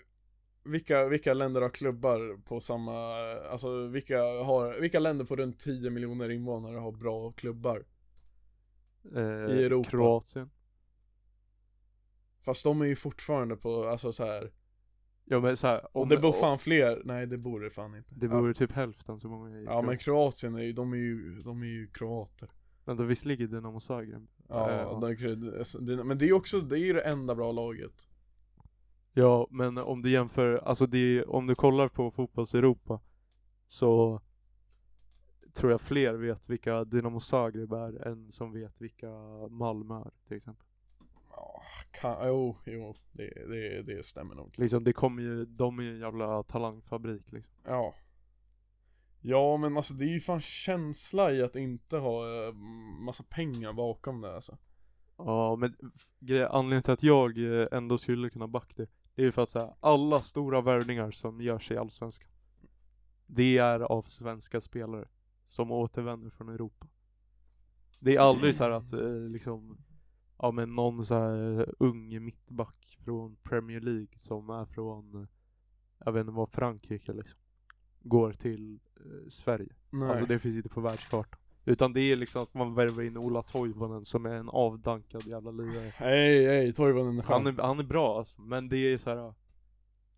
vilka, vilka länder har klubbar på samma, alltså vilka har, vilka länder på runt 10 miljoner invånare har bra klubbar? eh, i Europa. Kroatien. Fast de är ju fortfarande på, alltså så här. Ja men såhär, Och om det bor om- fan fler, nej det bor det fan inte. Det bor typ hälften så många i ja, ja men Kroatien. Är ju, de är ju, de är ju kroater. Vänta, visst ligger Dinamo Zagreb? Ja, Eh, det, det, men det är ju också, det är ju det enda bra laget. Ja, men om du jämför, alltså det, om du kollar på fotbolls-Europa så tror jag fler vet vilka Dinamo Zagreb är än som vet vilka Malmö är till exempel. Ja, kan, jo, jo, det, det, det stämmer nog. Liksom det kommer ju, de är ju en jävla talangfabrik liksom. Ja. Ja men alltså det är ju fan känsla i att inte ha eh, massa pengar bakom det alltså. Ja men anledningen till att jag eh, ändå skulle kunna backa det, det är ju för att säga alla stora värvningar som görs i Allsvenskan Det är av svenska spelare som återvänder från Europa Det är aldrig så här att eh, liksom Ja men någon så här eh, ung mittback från Premier League som är från eh, Jag vet inte vad Frankrike liksom Går till eh, Sverige Nej. Alltså det finns inte på världskartan. Utan det är liksom att man värvar in Ola Toivonen som är en avdankad jävla lirare. Hej, hej, Toivonen är skön. Han är, han är bra alltså, men det är så här.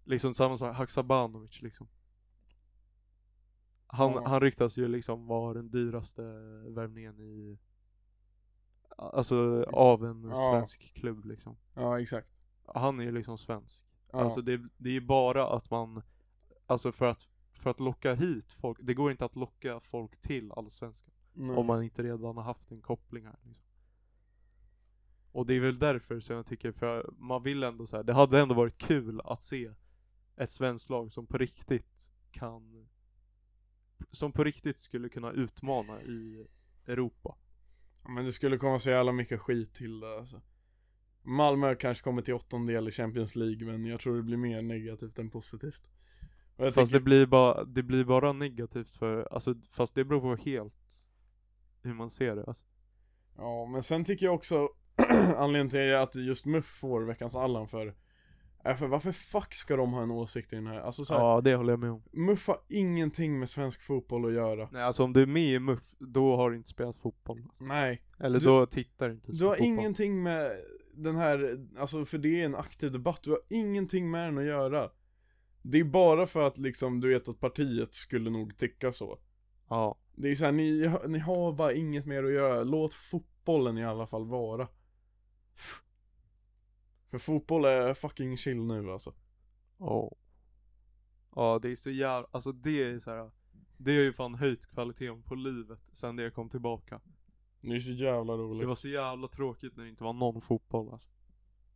Liksom samma sak, Haksabanovic liksom. Han, Ja. han ryktas ju liksom vara den dyraste värvningen i Alltså av en Ja. svensk klubb liksom. Ja exakt. Han är ju liksom svensk. Ja. Alltså det, det är bara att man Alltså för att För att locka hit folk, det går inte att locka folk till Allsvenskan Nej. Om man inte redan har haft en koppling här liksom. Och det är väl därför som jag tycker, för man vill ändå så här, det hade ändå varit kul att se ett svenskt lag som på riktigt kan Som på riktigt skulle kunna utmana i Europa Men det skulle komma så jävla mycket skit till det alltså. Malmö kanske kommer till åttondel i Champions League men jag tror det blir mer negativt än positivt. Fast tänker, det blir bara, det blir bara negativt för, alltså fast det beror på helt hur man ser det alltså. Ja men sen tycker jag också (clears throat) anledningen till att just MUF får veckans Allan för är för varför fuck ska de ha en åsikt i den här? Alltså så här, Ja det håller jag med om. MUF har ingenting med svensk fotboll att göra. Nej alltså om du är med i MUF, då har du inte spelat fotboll. Nej. Eller Du- då tittar du inte Du har fotboll. ingenting med den här, alltså för det är en aktiv debatt, du har ingenting med den att göra. Det är bara för att liksom, du vet att partiet skulle nog tycka så. Ja. Det är så här, ni, ni har bara inget mer att göra, låt fotbollen i alla fall vara. För fotboll är fucking chill nu alltså. Ja. Ja det är så jävla, alltså det är så här. Det har ju fan höjt kvaliteten på livet sen det kom tillbaka. Det är så jävla roligt. Det var så jävla tråkigt när det inte var någon fotboll alltså.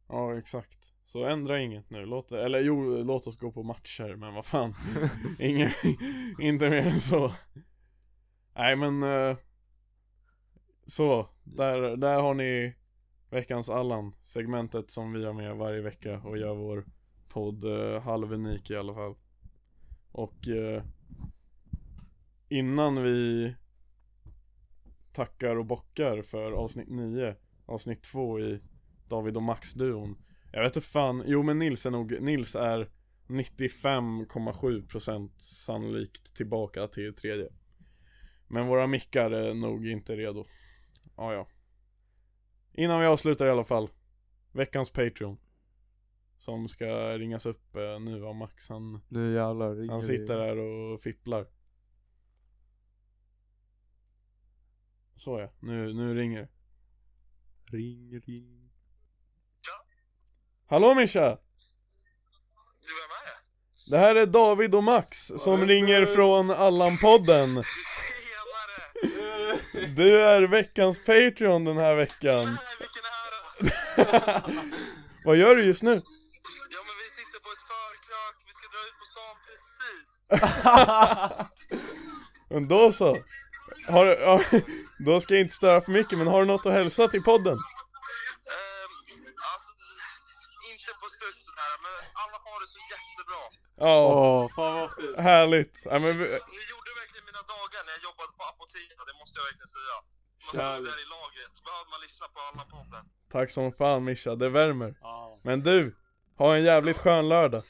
Ja exakt. Så ändra inget nu, låt det, eller jo, låt oss gå på matcher, men vad fan. (laughs) Ingen, inte mer än så. Nej men eh, Så, där, där har ni veckans Allan, segmentet som vi har med varje vecka och gör vår podd uh, halvunik i alla fall. Och eh, innan vi tackar och bockar för avsnitt 9, avsnitt 2 i David och Max-duon. Jag vet inte fan, jo men Nils är nog, Nils är 95,7% sannolikt tillbaka till tredje. Men våra mickar är nog inte redo. Ja, ja. Innan vi avslutar i alla fall. Veckans Patreon. Som ska ringas upp eh, nu av Max. Han, Nu jävlar ringer han det. sitter där och fipplar. Så ja, nu, nu ringer det. Ring, ring. Hallå Mischa! Du, vem är det? Det här är David och Max som ringer från Allan-podden. (laughs) Du är veckans Patreon den här veckan. Nej, (laughs) vilken ära! (laughs) Vad gör du just nu? Ja, men vi sitter på ett förkrök, vi ska dra ut på stan precis. (laughs) Men då så. Har, du- ja, då ska jag inte störa för mycket, men har du något att hälsa till podden? Ehm, alltså, men alla har det så jättebra. Ja, Åh, fan vad fint. härligt. Ja, men vi, måste jag verkligen säga. Man Härligt. där i lagret, så behövde man lyssna på alla podden. tack som fan Mischa, det värmer. Ja. Men du, ha en jävligt skön lördag.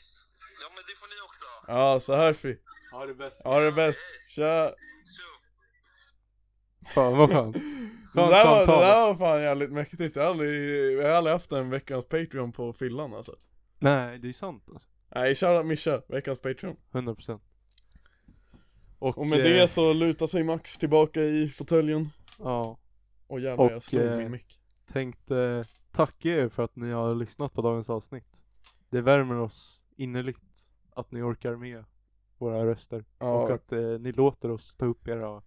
Ja men det får ni också. Ja, så hörs vi. Ha det bäst. Ha det bäst. Tja. Fan vad skönt. (laughs) Det Skönt där, var, det där var fan jävligt mäktigt. Jag har aldrig, jag har aldrig haft en veckans Patreon på fyllan alltså. Nej, det är sant alltså. Nej, shoutout Mischa, veckans Patreon. 100%. Och, Och med eh, det så lutar sig Max tillbaka i fåtöljen. Ja, Och jävlar jag Och, slog eh, min mick. tänkte tacka er för att ni har lyssnat på dagens avsnitt. Det värmer oss innerligt att ni orkar med våra röster. Och Ja, att eh, ni låter oss ta upp era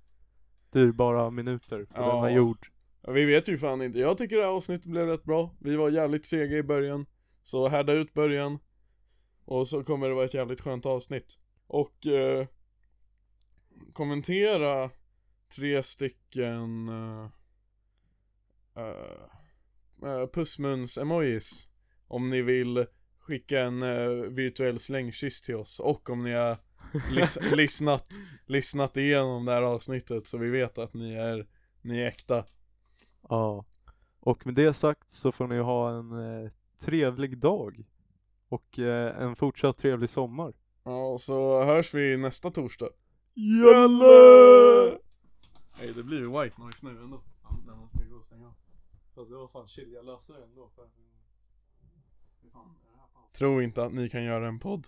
dyrbara minuter på Ja. denna jord. vi vet ju fan inte. Jag tycker det här avsnittet blev rätt bra. Vi var jävligt sega i början. Så härda ut början. Och så kommer det vara ett jävligt skönt avsnitt. Och eh, kommentera tre stycken uh, uh, pussmuns-emojis. Om ni vill skicka en eh, virtuell slängkyss till oss. Och om ni har lis- (laughs) lyssnat, lyssnat igenom det här avsnittet så vi vet att ni är, ni är äkta. Ja. Och med det sagt så får ni ha en eh, trevlig dag. Och eh, en fortsatt trevlig sommar. Ja, så hörs vi nästa torsdag. Jalle! Nej, det blir ju white noise nu ändå. Den måste vi gå och stänga av. Fast det var fan chill, jag löser det ändå. För... Tro inte att ni kan göra en podd.